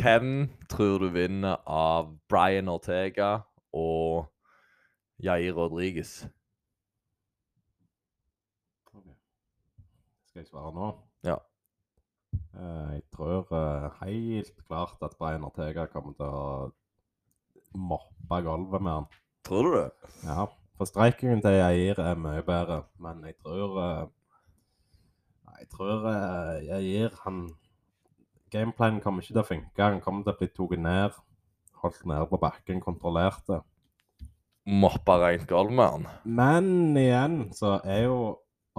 Hvem tror du vinner av Brian Ortega og Jair Rodriguez? Skal jeg svare nå? Ja. Eh, Jeg tror eh, helt klart at Brian Ortega kommer til å moppe gulvet med han. Tror du det? Ja, for streikingen til Jair er mye bedre, men jeg tror eh, Jeg tror Jair, han Gameplanen kommer ikke til å funke. Han kommer til å bli tatt ned, holdt nede på bakken, kontrollert det. Moppa rent gulv med han. Men igjen så er jo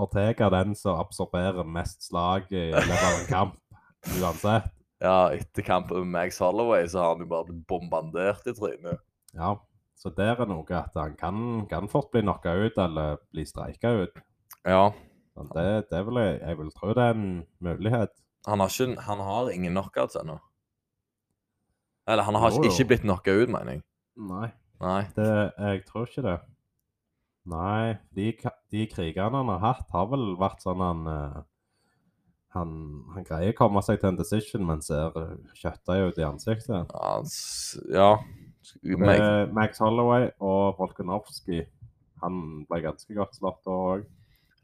Ortega den som absorberer mest slag i løpet av en kamp, uansett. Ja, etter kampen med Max Holloway så har han jo bare blitt bombardert i trynet. Ja, så der er noe at han kan, kan fort bli knocka ut eller bli streika ut. Ja. Det, det vil jeg, jeg vil tro det er en mulighet. Han har, ikke, han har ingen knockouts ennå. Eller han har Jo, jo. ikke blitt knocka ut, mener jeg. Nei, Nei. det, jeg tror ikke det. Nei, de, de krigene han har hatt, har vel vært sånn han eh, han, han greier å komme seg til en decision, men ser kjøtta ut i ansiktet. Ja, ja. Eh, Max Holloway og Volkanovski, han ble ganske godt slått da òg.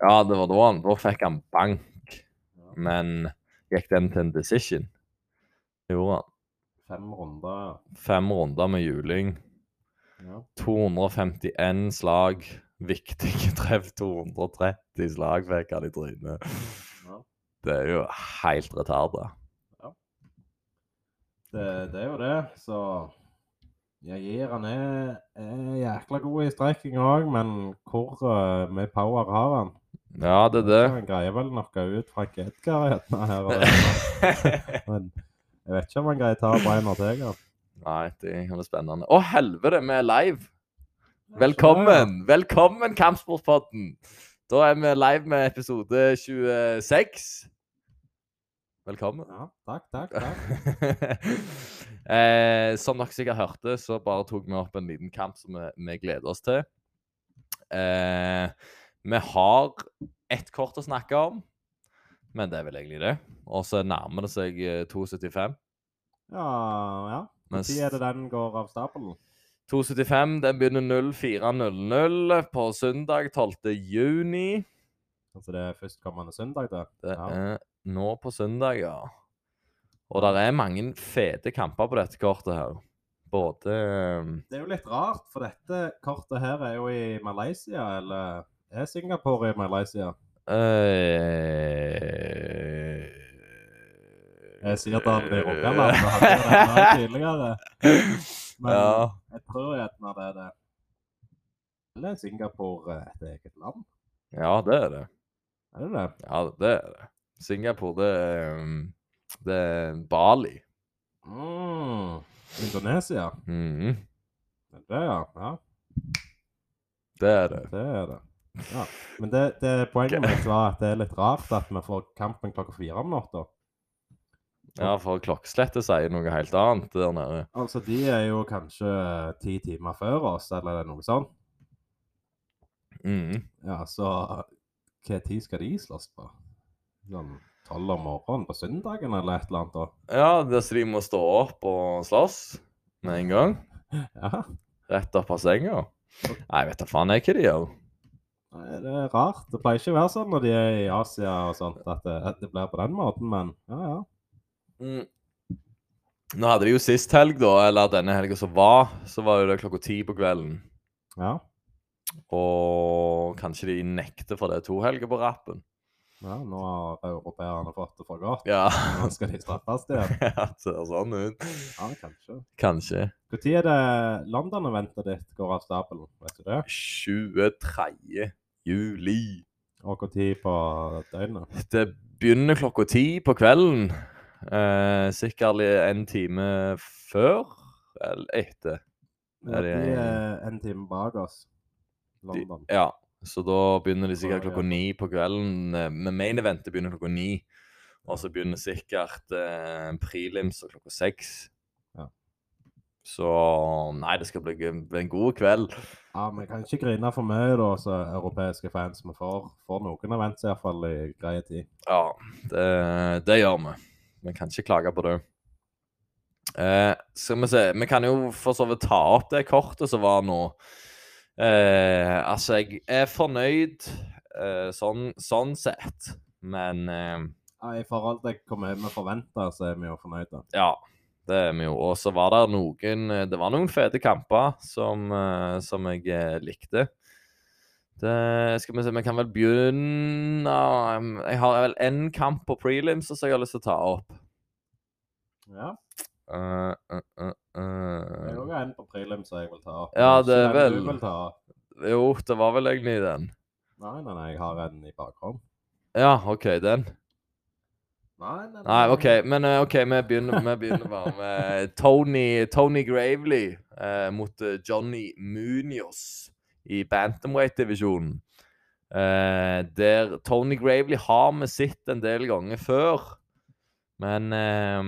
ja, det var da han. Da fikk han bank. Ja. Men gikk den til en decision? Gjorde han. Fem runder. Fem runder med juling. Ja. 251 slag. Viktige treff. 230 slag fikk han i trynet. Ja. Det er jo helt retarda. Det, det er jo det, så jeg gir han er, er jækla god i strekking òg, men hvor uh, mye power har han? Ja, det er det. Han greier vel noe ut Frank Edgar i her. og der, Men jeg vet ikke om han greier å ta Brian Ortega. Nei, det er spennende. Å, helvete, vi er live! Velkommen! Velkommen, Kampsportpodden! Da er vi live med episode 26. Velkommen. Ja, takk, takk, takk. eh, som dere sikkert hørte, så bare tok vi opp en liten kamp som vi, vi gleder oss til. Eh, vi har ett kort å snakke om, men det er vel egentlig det. Og så nærmer det seg eh, 2,75. Ja, ja. Mens- Når er det den går av stabelen? 2,75 den begynner 04.00 på søndag 12. juni. Altså det er førstkommende søndag, da? Det Ja. er nå på søndag, ja. Og det er mange fete kamper på dette kortet her. Både eh, Det er jo litt rart, for dette kortet her er jo i Malaysia, eller er Singapore i Malaysia? eh, Jeg sier at han blir Rogaland, jo det her tidligere. Men Ja. jeg tror gjerne det er det. Eller er Singapore et eget land? ja, det er det. Er det det? Ja, det er det. Singapore, det er um, Det er Bali. Mm. Indonesia? Mm Det er det, ja. ja. det er det. Det er det. Ja. Men det, det poenget mitt var at det er litt rart at vi får kampen klokka fire om natta. Ja, for klokkeslettet sier noe helt annet der nede. Altså, de er jo kanskje ti timer før oss, eller er det noe sånt. Mm. Ja, så hva tid skal de slåss på? Sånn tolv om morgenen på søndagen, eller et eller annet? da? Ja, det så de må stå opp og slåss med en gang. Ja, Rett opp av senga. Nei, vet da faen jeg hva de gjør. Nei, det er rart. Det pleier ikke å være sånn når de er i Asia og sånt, at det, at det blir på den måten, men ja, ja. Mm. Nå hadde vi jo sist helg, da, eller denne helga som var, så var jo det klokka ti på kvelden. Ja, Og kanskje de nekter for det to helger på rappen. Ja nå har europeerne fått det for godt. Ja. Nå skal de straffes igjen. ja, det ser sånn ut. Ja, kanskje. Kanskje. Når er det London-eventet ditt går av stabelen? Vet du det? 23. juli. Og når på døgnet? Det begynner klokka ti på kvelden. Eh, sikkert en time før eller etter. Er de det- er en time bak oss. De, ja, så da begynner de sikkert klokka ni på kvelden. eh, Men main eventet begynner klokka ni. Og så begynner sikkert eh, prelims klokka seks. Ja. Så nei, det skal bli, en god kveld. Ja, Vi kan ikke grine for mye, da, så europeiske fans. Vi får, får noen events i hvert fall i greie tid. Ja, det, det gjør vi. Vi kan ikke klage på det. Eh, skal vi se Vi kan jo for så vidt ta opp det kortet som var nå. Eh, altså, jeg er fornøyd eh, sånn, sånn sett, men eh, Ja, I forhold til hva vi forventer, så er vi jo fornøyde. Ja, det er vi jo. Og så var det noen eh, Det var noen fete kamper som, eh, som jeg eh, likte. Det skal vi se, vi kan vel begynne um, Jeg har vel én kamp på prelims som jeg har lyst til å ta opp. Ja. Uh, uh, uh, Det er jo òg en på prelim som jeg vil ta opp. Ja, det er vel-. Jo, det var vel egentlig den. Nei, nei, nei, jeg har en i bakhånd. Ja, OK, den. Nei, nei, Nei, OK, men eh, ok, vi begynner, vi begynner bare med Tony, Tony Gravely eh, mot eh, Johnny Munoz i bantamweight-divisjonen. Eh, der Tony Gravely har vi sett en del ganger før. Men eh,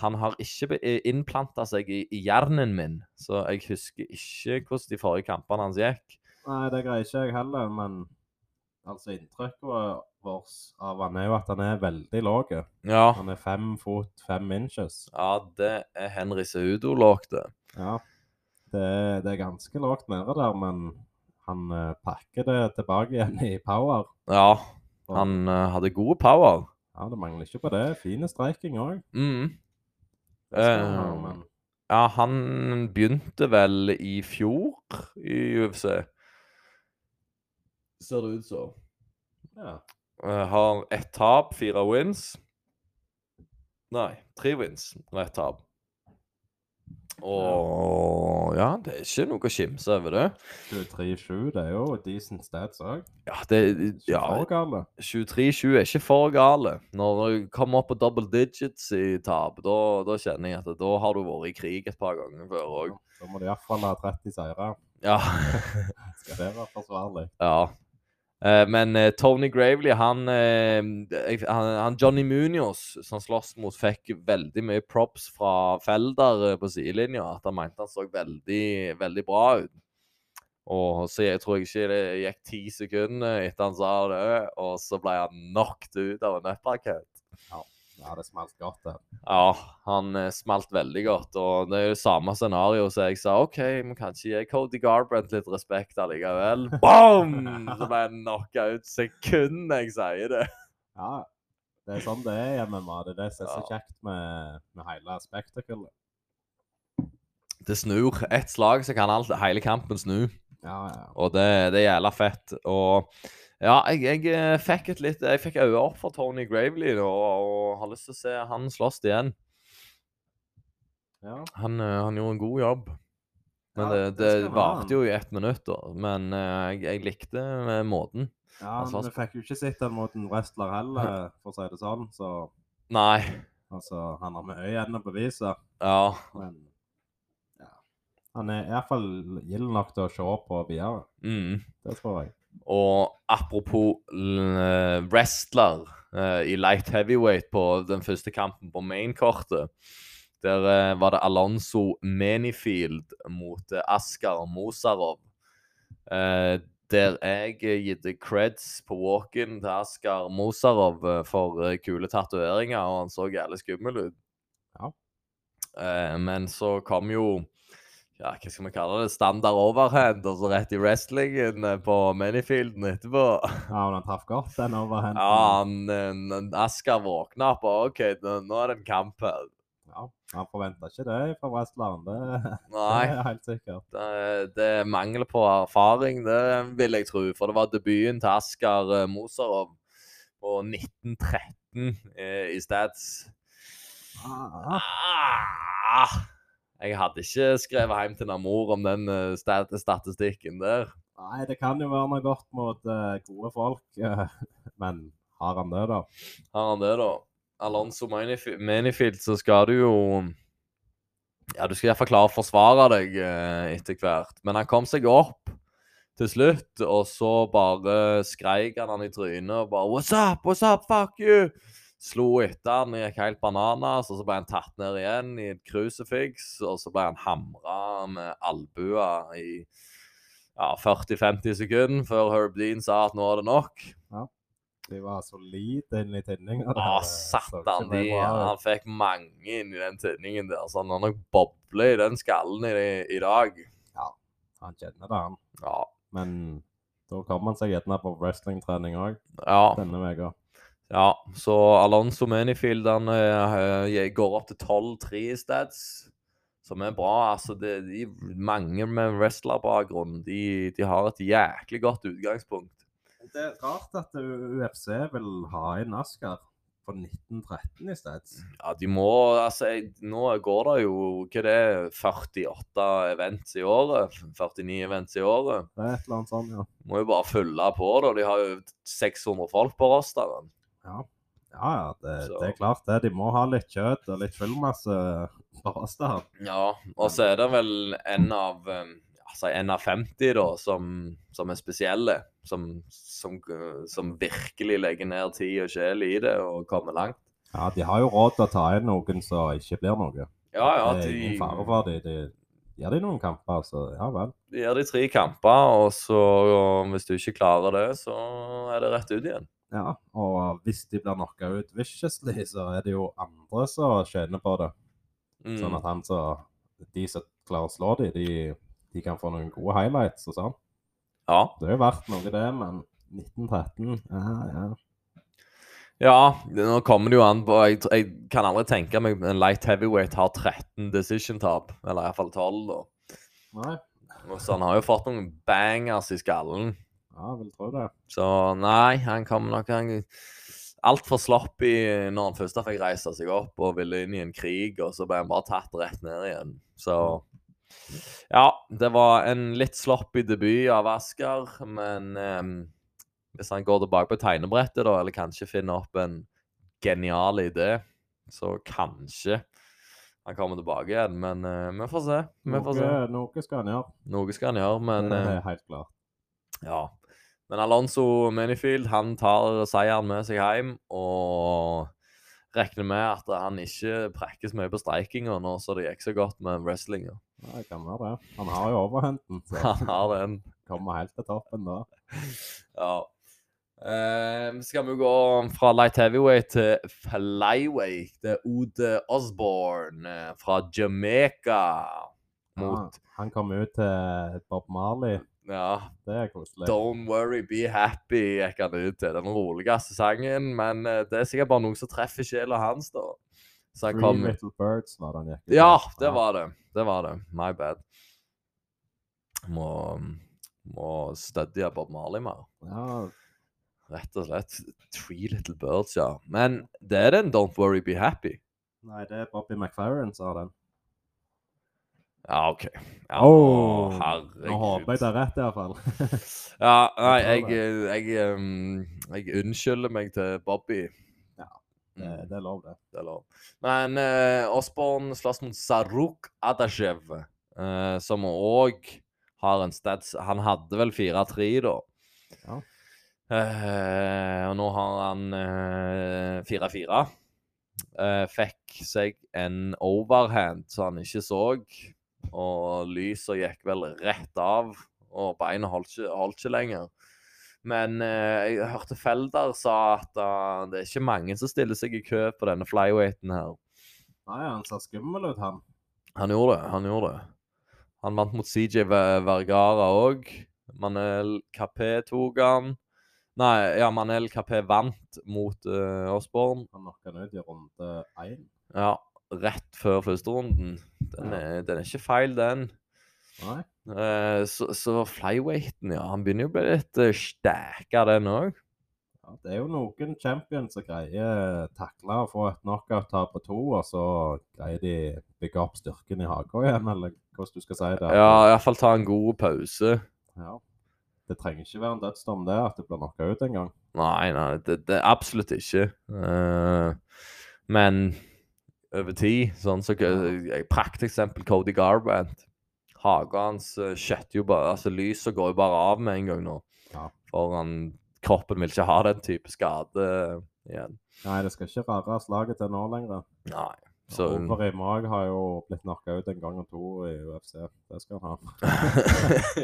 han har ikke innplanta seg i, i hjernen min, så jeg husker ikke hvordan de forrige kampene hans gikk. Nei, det greier ikke jeg heller, men altså inntrykket vårt av han er jo at han er veldig lav. Ja, Han er fem fot fem inches. ja det er Henry Seudo lagde. Ja. Det, det er ganske lavt nede der, men han eh, pakker det tilbake igjen i power. Ja, han eh, hadde god power. Ja, det mangler ikke på det. Fine streiking òg. Mm. Uh, Ja, han begynte vel i fjor i UFC. Ser det ut som. ja. Uh, har ett tap, fire wins. Nei, tre wins og ett tap. Og ja, det er ikke noe å skimse over det. 23-7, det er jo decent stats òg. Ja, det Ja. ja, For gale. 23-7 er ikke for gale. Når du kommer opp på double digits i tap, da, da kjenner jeg at da har du vært i krig et par ganger før òg. Da må du iallfall ha 30 seire. Ja. Skal det være forsvarlig? ja. Eh, men eh, Tony Gravely, han, eh, han, han Johnny Munoz, som slåss mot, fikk veldig mye props fra Felder på sidelinja. At han mente han så veldig, veldig bra ut. Og så jeg tror jeg ikke det gikk ti sekunder etter han sa det, og så ble han knocked ut av en uppercut. Ja, det smalt godt, det. Ja, han eh, smalt veldig godt. Og det er jo samme scenario så jeg sa OK, vi kan ikke gi Cody Garbrandt litt respekt allikevel. Boom! Så ble jeg knocka ut sekundet jeg sier det. Ja, det er sånn det er i MMA. Det er det som er så kjekt med, med hele spektakulet. Det snur. Ett slag, så kan alt, hele kampen snu. Ja, ja. Og det, det er jævla fett. Og ja, jeg, jeg eh, fikk et litt Jeg fikk øye opp for Tony Gravely da, og har lyst til å se han slåss igjen. ja. Han, eh, han gjorde en god jobb. Men Ja, det, det det han varte jo i ett minutt, da. Men eh, jeg, jeg likte måten. ja Altså, men vi fikk jo ikke sett den mot en wrestler heller, for å si det sånn. Så Nei. altså, han har med øynene på viset. Ja. Men ja. Han er iallfall gild nok til å se på videre. Mm. Det tror jeg. Og apropos wrestler eh, i light heavyweight på den første kampen på main-kortet. Der eh, var det Alonso Menifield mot eh, Askar Mosarov. Eh, der jeg eh, gitt creds på walk-in til Askar Mosarov eh, for eh, kule tatoveringer, og han så jævlig skummel ut. Ja. Eh, men så kom jo ja, hva skal vi kalle det? Standard overhand, og så rett i wrestlingen eh, på Manyfielden etterpå. Ja, men han traff godt den overhanden. Ja, han, eh, Asker våkna opp og OK, nå, er det en kamp her. Ja, Han forventa ikke det fra wrestleren, det, det er helt sikkert. det, det er mangel på erfaring, det vil jeg tro. For det var debuten til Asker Moserov Mosarov på 1913 eh, i Stats. Ah, Ah, jeg hadde ikke skrevet hjem til Namor om den eh, stat statistikken der. nei, det kan jo være noe godt mot uh, gode folk, uh, men har han det, da? Har han det, da? Alonso Manifi- Manifield, så skal du jo Ja, du skal iallfall klare å forsvare deg uh, etter hvert. Men han kom seg opp til slutt, og så bare skreik han han i trynet og bare What's up? What's up? Fuck you! Slo etter han, gikk helt bananas, og så ble han tatt ned igjen i et crucifix, og så ble han hamra med albuer i ja, 40-50 sekunder før Herb Dean sa at nå er det nok. Ja. De var solide inn i tinninga. Ja, satan, de, han fikk mange inn i den tinningen der. Så han har nok bobler i den skallen i, i dag. Han kjenner det, han. Ja. Men da kommer han seg gjerne på wrestlingtrening òg ja. denne uka. Ja, så Alonso Manifield han eh, går opp til 12-3 i stats, som er bra. Altså, det, de, mange med wrestlerbakgrunn de, de har et jæklig godt utgangspunkt. Det er rart at UFC vil ha inn Asker på 1913 i stedet. Ja, de må Altså, jeg, nå går det jo hva det er, 48 events i året? 49 events i året. Det er et eller annet sånt, ja. Må jo bare følge på, da. De har jo 600 folk på rosteren. Ja, ja, det, det er klart det. De må ha litt kjøtt og litt fyllmasse på rosteren. Ja, og så er det vel en av Altså en av 50 da, som, som er spesielle. Som, som, eh, som virkelig legger ned tid og sjel i det og kommer langt. Ja, de har jo råd til å ta inn noen som ikke blir noe. Ja, ja, det er de, ingen fare for dem. De, gir de noen kamper, så ja vel. de gir de tre kamper, og så og hvis du ikke klarer det, så er det rett ut igjen. Ja, og hvis de blir knocka ut viciously, så er det jo andre som tjener på det. Mm. Sånn at han så De som klarer å slå dem, de, de kan få noen gode highlights og sånn. Ja. Det er jo verdt noe, det, men 1913 Ja, ja. Ja, nå kommer det jo an på Jeg, jeg kan aldri tenke meg en light heavyweight har 13 decision-tap. Eller iallfall 12, da. Nei, Så han har jo fått noen bangers i skallen. Ja, vil tro det. Så nei, han kom nok han, Altfor sloppy når han først fikk reise seg opp og ville inn i en krig, og så ble han bare tatt rett ned igjen. Så Ja, det var en litt sloppy debut av Asker, men um, hvis han går tilbake på tegnebrettet, da, eller kanskje finner opp en genial idé, så kanskje han kommer tilbake igjen. Men uh, vi får se. Vi får se. Noe, noe skal han gjøre. Noe skal han gjøre, men det er helt klart. ja. Men Alonso Manifield han tar seieren med seg hjem og regner med at han ikke prekkes mye på streikinga nå så det gikk så godt med wrestlinga. Ja, det kan være det. Han har jo overhenten. så Han har den. kommer helt til toppen da. Ja. Eh, skal vi gå fra light heavyweight til flyweight. Det er Ode Osborne eh, fra Jamaica mot Ja, han kom ut til Bob Marley. Ja, Det er koselig. Don't worry, be happy, gikk han ut til. Den roligste sangen, men eh, det er sikkert bare noen som treffer sjela hans, da. Så han Three kom Little Birds var det han gikk Ja, det var det. Det var det. My bad. Må, må studie Bob Marley mer. Ja, Rett og slett. Three Little Birds, ja. Men det er den Don't worry, be happy. nei, det er Bobby McFerrin som har den. Ja, OK. Ja, Åh, herregud. Nå håper jeg det er rett, iallfall. Ja, nei, Jeg jeg, jeg, um, jeg unnskylder meg til Bobby. Ja, Mm. det, det er lov, det. Det er lov. Men eh, Osborne slåss mot Saruk Adashev, eh, som òg har en stats Han hadde vel 4-3, da. Ja. Eh, og nå har han eh, 4-4. Eh, fikk seg en overhand som han ikke så, og lyset gikk vel rett av, og beina holdt ikke, holdt ikke lenger. Men eh, jeg hørte Felder sa at uh, det er ikke mange som stiller seg i kø på denne flyweighten her. Nei, han sa skummel ut, han. Han gjorde det. Han gjorde det. Han vant mot CJ Vergara òg. Manel Capé tok han. Nei, ja, Manel Capé vant mot uh, Osborne. Han knocka han ut i runde én. Ja, rett før førsterunden. Den er, den er ikke feil, den. Nei. Uh, så, så flyweighten, ja. Han begynner jo å bli litt uh, stæka, den òg. Ja, det er jo noen champions som greier takle å få et knockout-tap på to, og så greier de bygge opp styrken i haka igjen, eller hvordan du skal si det. Ja, iallfall ta en god pause. Ja. Det trenger ikke være en dødsdom det, at det blir knocka ut en gang. Nei, nei, det, det absolutt ikke. Uh, men over tid, sånn så uh, Prakteksempel Cody Garbrandt. Hagen hans skjøtter jo bare Altså, lyset går jo bare av med en gang nå. Ja. For han, kroppen vil ikke ha den type skade igjen. Nei, det skal ikke rare slaget til nå lenger. Nei. Så Over i Mag har jo blitt knocka ut en gang og to i UFC. Det skal han ha.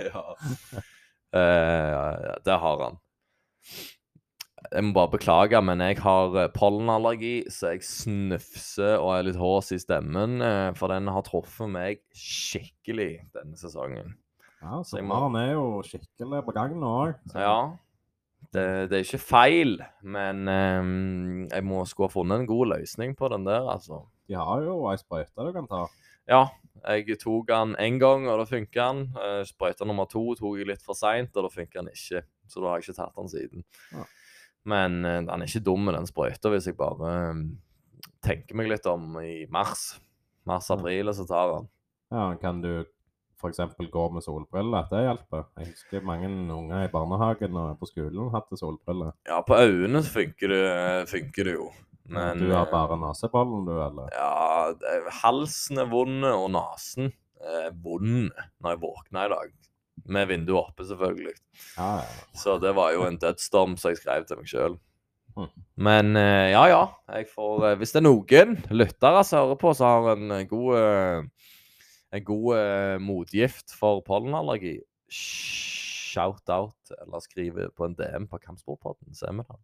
ja. Eh, ja, det har han. Jeg må bare beklage, men jeg har eh, pollenallergi, så jeg snufser og er litt hås i stemmen. eh, For den har truffet meg skikkelig denne sesongen. Ja, Så sommeren er jo skikkelig på gang nå òg. Ja. Det, det er ikke feil, men um, jeg må skulle ha funnet en god løsning på den der, altså. De har jo ei sprøyte du kan ta. Ja, jeg tok den én gang, og da funka den. Sprøyta nummer to tok jeg litt for seint, og da funka den ikke. Så da har jeg ikke tatt den siden. Ja. Men eh, den er ikke dum, den sprøyta, hvis jeg bare eh, tenker meg litt om i mars. Mars-april, og så tar den. Ja, Kan du f.eks. gå med solbriller? Det hjelper. Jeg husker mange unger i barnehagen og på skolen hadde solbriller. Ja, på øynene så funker det, funker det jo. Men du har eh, bare neseballen, du, eller? Ja, det halsen er vond, og nesen er vond når jeg våkner i dag. Med vinduet oppe, selvfølgelig. Ja, ja. Så det var jo en dødsdom som jeg skrev til meg sjøl. Mhm. Men eh, ja, ja. Får, eh, hvis det er noen lyttere som hører på, som har en eh, god, en god motgift for pollenallergi, shout out, eller skriv på en DM på Kampsportpodden, så er vi der.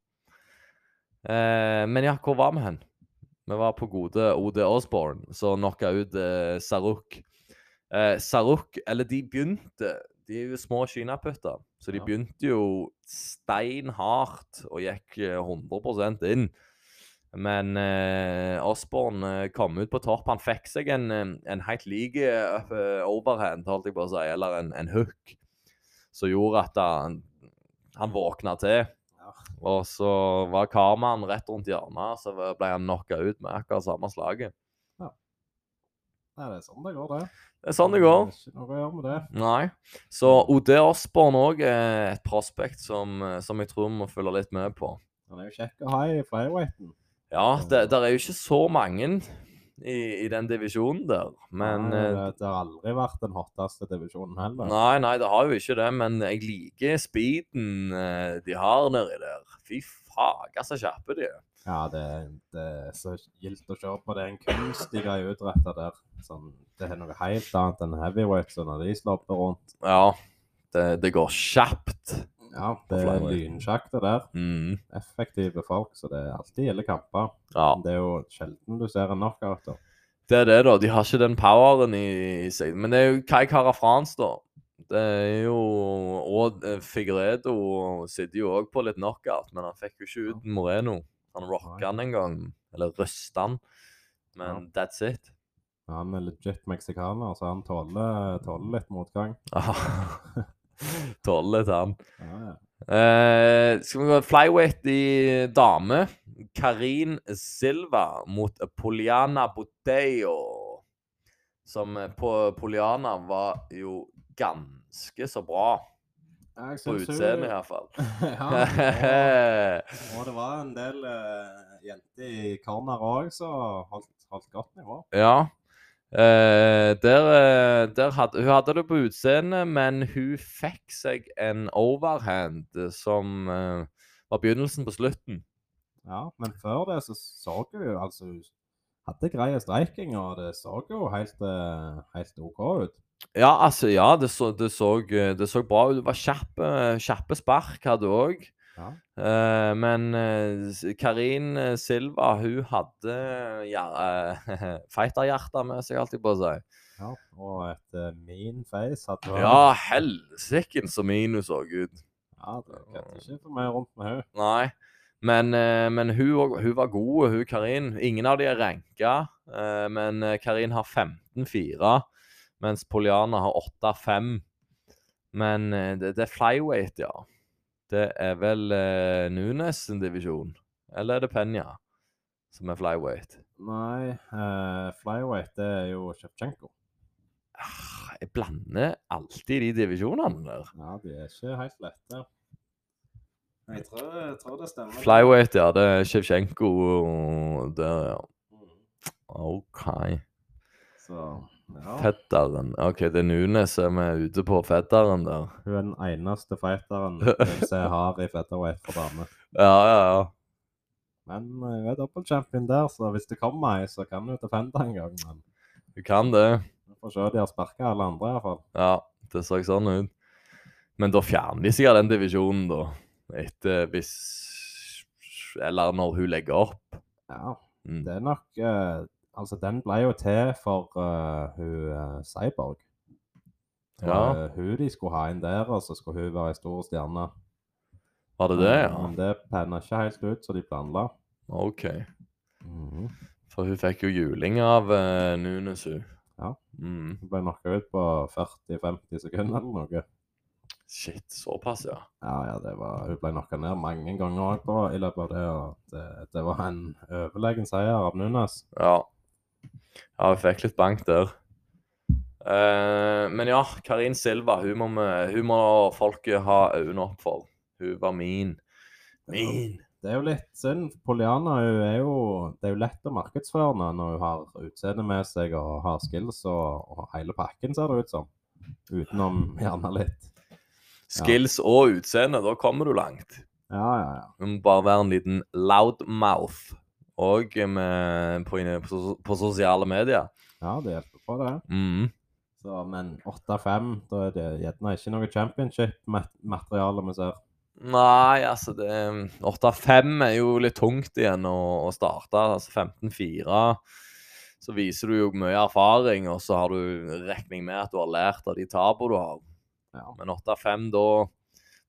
Men ja, hvor var vi hen? Vi var på gode OD Osborne, som knocka ut eh, Saruk. Eh, Saruk, eller de begynte De små kinaputter, så de Ja. begynte jo steinhardt og gikk eh, 100 inn. Men eh, Osborne eh, kom ut på topp. Han fikk seg en, eh, en helt lik eh, overhand, holdt jeg på å si, eller en, en hook, som gjorde at han, han våkna til. Ja. Og så var karmaen rett rundt hjørnet, så ble han knocka ut med akkurat samme slaget. Nei, det er sånn det går, det. Det er sånn det går. er Ikke noe å gjøre med det. Nei. Så OD Osborne òg er et prospect som, eh, som jeg tror vi må følge litt med på. Han er jo kjekk å ha i flyweighten. Ja, det der er jo ikke så mange i, i den divisjonen der, men Nei, eh, det, har aldri vært den hotteste divisjonen heller. Nei, nei, det har jo ikke det, men jeg liker speeden eh, de har nedi der. Fy faga så kjappe de er. Ja, det, det er så gildt å se på. Det er en kunst de har utretta der. Sånn, det er noe helt annet enn heavyweight, så når de slåper rundt. Ja, det, det går kjapt. Ja, det er lynsjakter lynsjakte der. Mm, Effektive folk, så det er alltid gilde kamper. ja. Det er jo sjelden du ser en knockout. da. Det er det, da. De har ikke den poweren i, i seg. Men det er jo Kai Kara France, da. Det er jo Og Figredo sitter jo òg på litt knockout, men han fikk jo ikke ut Moreno. Han rocka han en gang. Eller røsta han. Men that's it. Han er legit meksikaner, så han tåler, tåler litt motgang. Tåler litt, han. Ja, ja. Uh, skal vi gå flyweight i dame? Karin Silva mot Poliana Boteo. Som på Poliana var jo ganske så bra. Jeg På utseendet, iallfall. ja, og, og det var en del uh, jenter i corner òg som holdt, holdt godt nivå. ja. Eh, der, eh, der hadde, hun hadde det på utseendet, men hun fikk seg en overhand som uh, var begynnelsen på slutten. Ja, men før det så så hun jo altså hun hadde greie streiking, og det så jo helt, helt OK ut. Ja, altså, ja, det så, det så, det så bra ut. Det var kjappe, kjappe spark hadde hun òg. Ja. Eh, men eh, Karin eh, Silva, hun hadde ja, uh, fighterhjerte med seg, alltid på seg. ja. Og et uh, mean face hadde hun. Ja, helsiken så mean hun så ut. ja det kan ikke for meg rundt med henne. Nei. Men, uh, men hun, hun var god, hun Karin. Ingen av de er ranka, uh, men Karin har 15-4, mens Poliana har 8-5. Men det, det er flyweight, ja. Det er vel eh, Nunes sin divisjon. Eller er det Penya som er flyweight? Nei, eh, flyweight det er jo Sjevtsjenko. Ah, Jeg blander alltid de divisjonene der. Ja, de er ikke helt lette. Jeg tror, jeg tror det stemmer. Flyweight, ja. Det er Sjevtsjenko der, ja. Mm. OK. Så ja. Fetteren. OK, det er Nunes som er ute på fetteren der. Hun er den eneste fighteren jeg har i featherweight for damer. Ja, ja, ja. Men eh, hun er dobbeltchampion der, så hvis det kommer ei, så kan hun defende en gang. Men Du kan det. vi får se de har sparka alle andre, iallfall. Ja, det så sånn ut. Men da fjerner de sikkert den divisjonen, da. Etter hvis Eller når hun legger opp. Ja, Mm. det er nok eh, Altså, den ble jo til for uh, hun eh, Cyborg. Ja. eh, hun de skulle ha inn der, og så skulle hun være ei stor stjerne. Var det det, ja? Men det penna ikke helt ut som de planla. OK. Mhm. For hun fikk jo juling av uh, Nunes, hun. Ja. Mm. Hun ble knocka ut på 40-50 sekunder eller noe. Shit, såpass, ja. Ja, ja, det var, hun ble knocka ned mange ganger òg i løpet av det. og Det, det var en overlegen seier av Nunes. Ja. Ja, vi fikk litt bank der. Uh, men ja, Karin Silva, hun må, hun må folket ha øynene opp for. Hun var min. Min. Det er jo litt synd. Poliana hun er jo, det er jo lett å markedsføre henne når hun har utseende med seg og har skills og, og hele pakken, ser det ut som. Utenom gjerne litt. Skills og utseende, da kommer du langt. Ja, ja, ja. Du må bare være en liten loudmouth. Og på, på, på sosiale medier. Ja, det hjelper på, det. Mm. Så, men 8-5, da er det gjerne ikke noe championship-materiale vi ser. Nei, altså det 8-5 er jo litt tungt igjen å, å starte. Altså 15-4 så viser du jo mye erfaring, og så har du regning med at du har lært av de tapene du har. Ja. Men 8-5, da,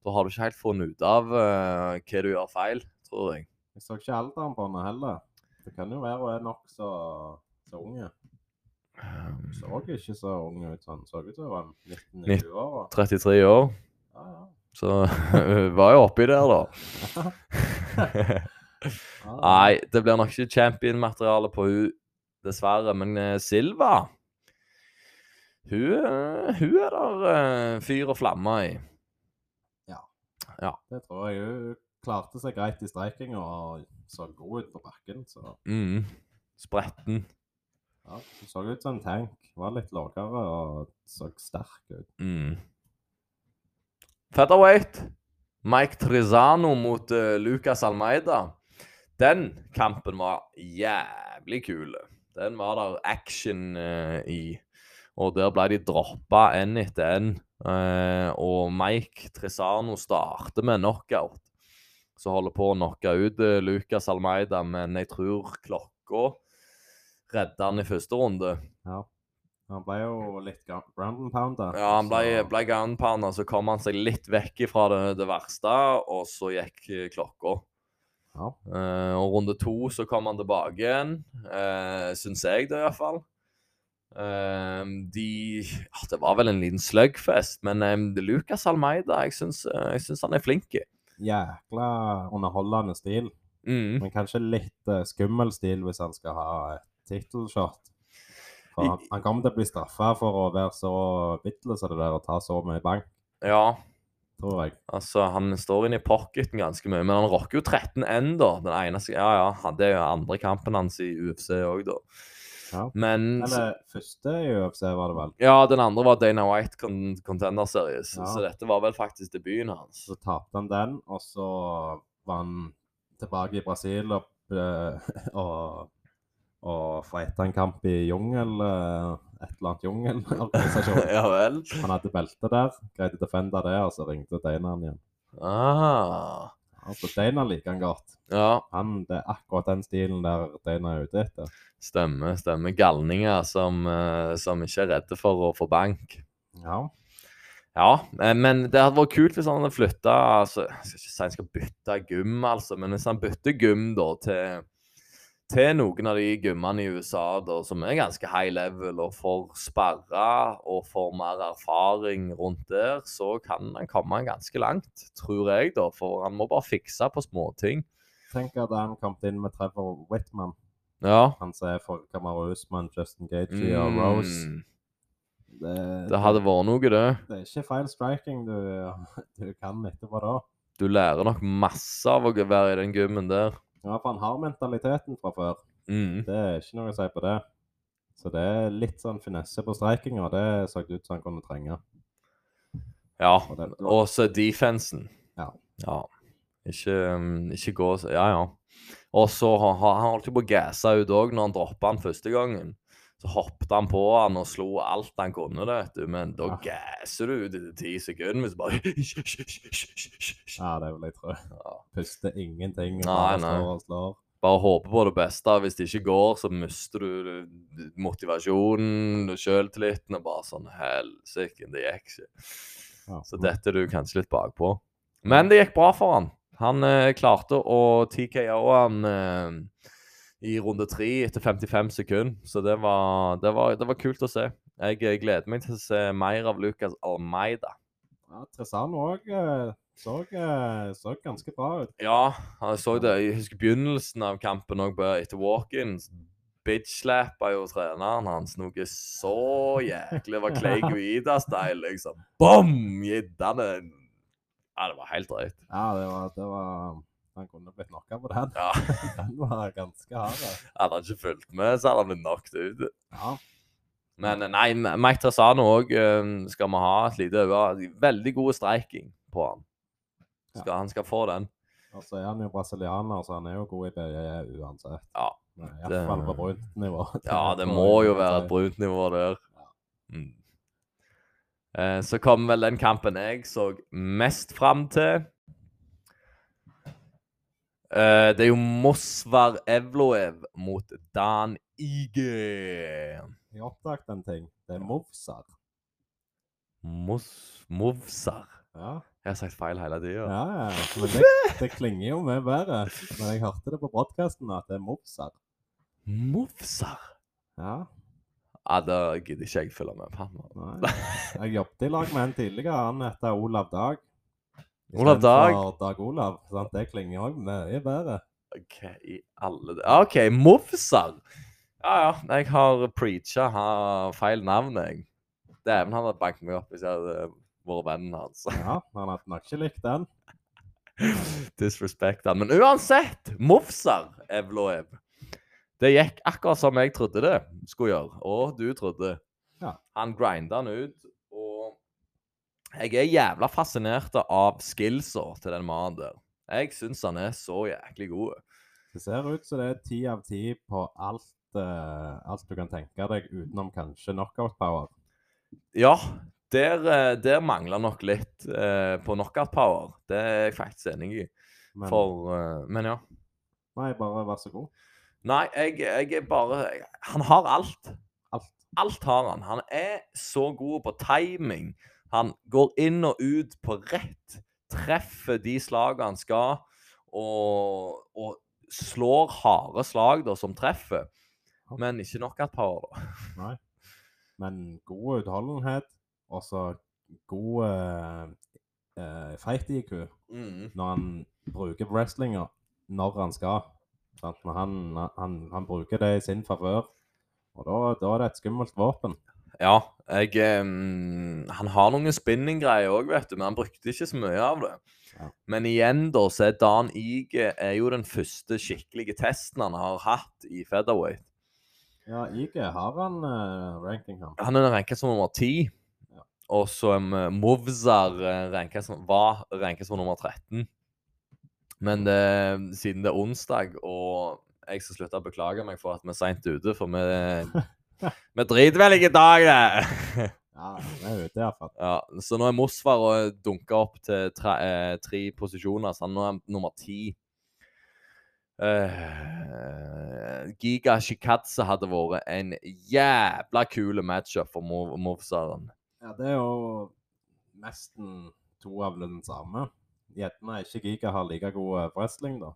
da har du ikke helt funnet ut av uh, hva du gjør feil, tror jeg. Jeg så ikke alderen på henne heller. Det kan jo være hun er nokså så unge. Hun så ikke så ung ut sånn. Så ut som hun var 19-20 år. 33 år, Ja, ja. så hun var jo oppi der, da. Nei, det blir nok ikke champion-materiale på hun, dessverre. Men eh, Silva Hun, eh, hun er der eh, fyr og flamme i. Ja, Det tror jeg. Hun klarte seg greit i streikinga og så god ut på bakken. Så Mm. Spretten. ja, hun så ut som en tank. Var litt lavere og så sterk ut. Mm. Featherweight. Mike Trizano mot uh, Lucas Almeida. Den kampen var jævlig kul. Den var der action uh, i. Og der ble de droppa én etter én. Uh, og Mike Trizano starter med knockout. Så holder på å knocke ut eh, Lucas Almeida, men jeg tror klokka redda han i første runde. Ja. Han ble jo litt ga- ground and pounder. Ja, han ble, så- ble gunpounder, så kom han seg litt vekk fra det, det verste, og så gikk eh, klokka. Ja. Uh, og runde to så kom han tilbake igjen, uh, syns jeg det iallfall. Uh, de ja, Det var vel en liten slugfest, men um, Lucas Almeida, jeg syns, han er flink. Jækla underholdende stil. Mm. Men kanskje litt uh, skummel stil hvis han skal ha et tittelshot. Han, han kommer til å bli straffa for å være så bitle som det der og ta så mye bank, Ja, tror jeg. altså han står inne i pocketen ganske mye, men han rocker jo 13-1, da. Den eneste Ja, ja, det er jo andre kampen hans i UFC òg, da. Ja. Men Eller første i UFC, var det vel. Ja, den andre var Dana White con Contender Series, Ja. så dette var vel faktisk debuten hans. Så tapte han den, og så var han tilbake i Brasil og, eh, og, og fighta en kamp i jungel, eh, et eller annet jungelorganisasjon. ja vel. Han hadde belte der, greide å defende det, og så ringte Dana han igjen. Ah. Altså, Steinar liker han godt. Ja, Han, det er akkurat den stilen der Steinar er ute etter. stemmer. stemmer. Galninger som, eh, som ikke er redde for å få bank. Ja. Ja, eh, men det hadde vært kult hvis han hadde flytta altså, Jeg skal ikke si han skal bytte gym, altså, men hvis han bytter gym da til, til noen av de gymmene i USA da, som er ganske high level, og får sperra og får mer erfaring rundt der, så kan han komme ganske langt, tror jeg, da. For han må bare fikse på småting. Tenk at han kom inn med Trevor Whitman. Ja. Han som er for Kamaru Usman, Justin Gaethje og Rose. Mm, Det, det hadde vært noe, det. det er ikke feil striking du, du kan etterpå da. Du lærer nok masse av å være i den gymmen der. Ja, for han har mentaliteten fra før. Mm. Det er ikke noe å si på det. Så det er litt sånn finesse på streikinga. Det så ut som han kunne trenge. Ja. Og så defensen. Ja. Ja. Ikke, um, ikke gå Ja, ja. Og så har han holdt på å gasse ut òg når han droppa han første gangen. Så hoppet han på han og slo alt han kunne, det, vet du. Men da Ja. gasser du ut i ti sekunder. Hvis du bare Ja, det vil jeg tro. Ja. Puster ingenting. Nei, Bare nei. slår og slår. Bare håpe på det beste. Hvis det ikke går, så mister du motivasjonen sjøltilliten. Og bare sånn Helsike, det gikk ikke. Ja. Så dette er du kanskje litt bakpå. Men det gikk bra for han. Han eh, klarte å TKO han eh, i runde tre etter 55 sekunder. Så det var, det, var, det var kult å se. Jeg eh, gleder meg til å se mer av Lucas Almeida. Ja, Tresano òg så, eh, så ganske bra ut. Ja, jeg så det. Jeg husker begynnelsen av kampen òg, etter walk-ins. Bitch-slappa jo treneren hans noe så jæklig. Det var Clay Guida-style, liksom. Bom! Gitt han en Ja, det var helt drøyt. Ja, det var, det var Han kunne blitt knocka på den. Ja. Den var ganske hard. Hadde han ikke fulgt med, så hadde han blitt knocked ut. Ja. Men eh, nei, Mike Tassano òg skal vi ha et lite øye. Veldig god striking på han. Skal, Han skal få den. Og så er han jo brasilianer, så han er jo god i BJJ uansett. Ja, Iallfall på brunt nivå. Ja, det må jo være et brunt nivå der. Mm. Eh, så kom vel den kampen jeg så mest fram til. Eh, det er jo Mosvar Evloev mot Dan Ige. Jeg oppdaget en ting. Det er Movsar. Mos Movsar. Ja, Jeg har sagt feil hele tida. ja, ja. Men det, det klinger jo mye bedre. Men jeg hørte det på podkasten at det er Movsar. Movsar? Ja, Ja, da gidder ikke jeg følge med på han. nei. Jeg jobbet i lag med en tidligere. Han heter Olav Dag. Olav Dag? Dag Olav. Sant? Det klinger òg mye bedre. OK, i alle d- OK, Mofsar. Ja, ja. Jeg har preacha har feil navn, jeg. Dæven, han hadde banket meg opp hvis jeg hadde vært vennen hans. Ja, Han hadde nok ikke likt den. Disrespect han. Men uansett, Mofsar Evloev. Det gikk akkurat som jeg trodde det skulle gjøre, og du trodde. Ja. Han grinda han ut, jeg er jævla fascinert av skillsa til den mannen der. Jeg syns han er så jæklig god. Det ser ut som det er ti av ti på alt, uh, alt du kan tenke deg, utenom kanskje knockout power. Ja, der, eh, der mangler nok litt uh, på knockout power. Det er jeg faktisk enig i. Men For uh, Men ja. nei, bare vær så god. Nei, jeg, jeg er bare Han har alt. Alt. Alt har han. Han er så god på timing. Han går inn og ut på rett. Treffer de slagene han skal, og, og slår harde slag da, som treffer. Men ikke knockout power, da. Nei. Men god utholdenhet, og så god eh, eh, fight-IQ når han bruker wrestlinga når han skal. Han, han, han bruker det i sin favør. Og da, da er det et skummelt våpen. Ja, jeg um, Han har noen spinning-greier òg, vet du, men han brukte ikke så mye av det. Ja. Men igjen, da, så er Dan Ige er jo den første skikkelige testen han har hatt i featherweight. Ja, Ige, har han uh, ranking, han? Han er ranket som nummer ti. Ja. Og så um, Movzar uh, ranket som, var ranket som nummer 13. Men det, siden det er onsdag, og jeg skal slutte å beklage meg for at vi er seint ute, for vi, vi driter vel ikke i dag, det! Ja, det er ute iallfall. Ja, så nå er Mosfar og dunka opp til tre, eh, tre posisjoner, så nå er han nummer ti. Uh, Giga Shikadze hadde vært en jævla kul matchup for Mov Movsaren. Ja, det er jo nesten to av den samme. Gjerne ikke Giga har like god eh, wrestling, da.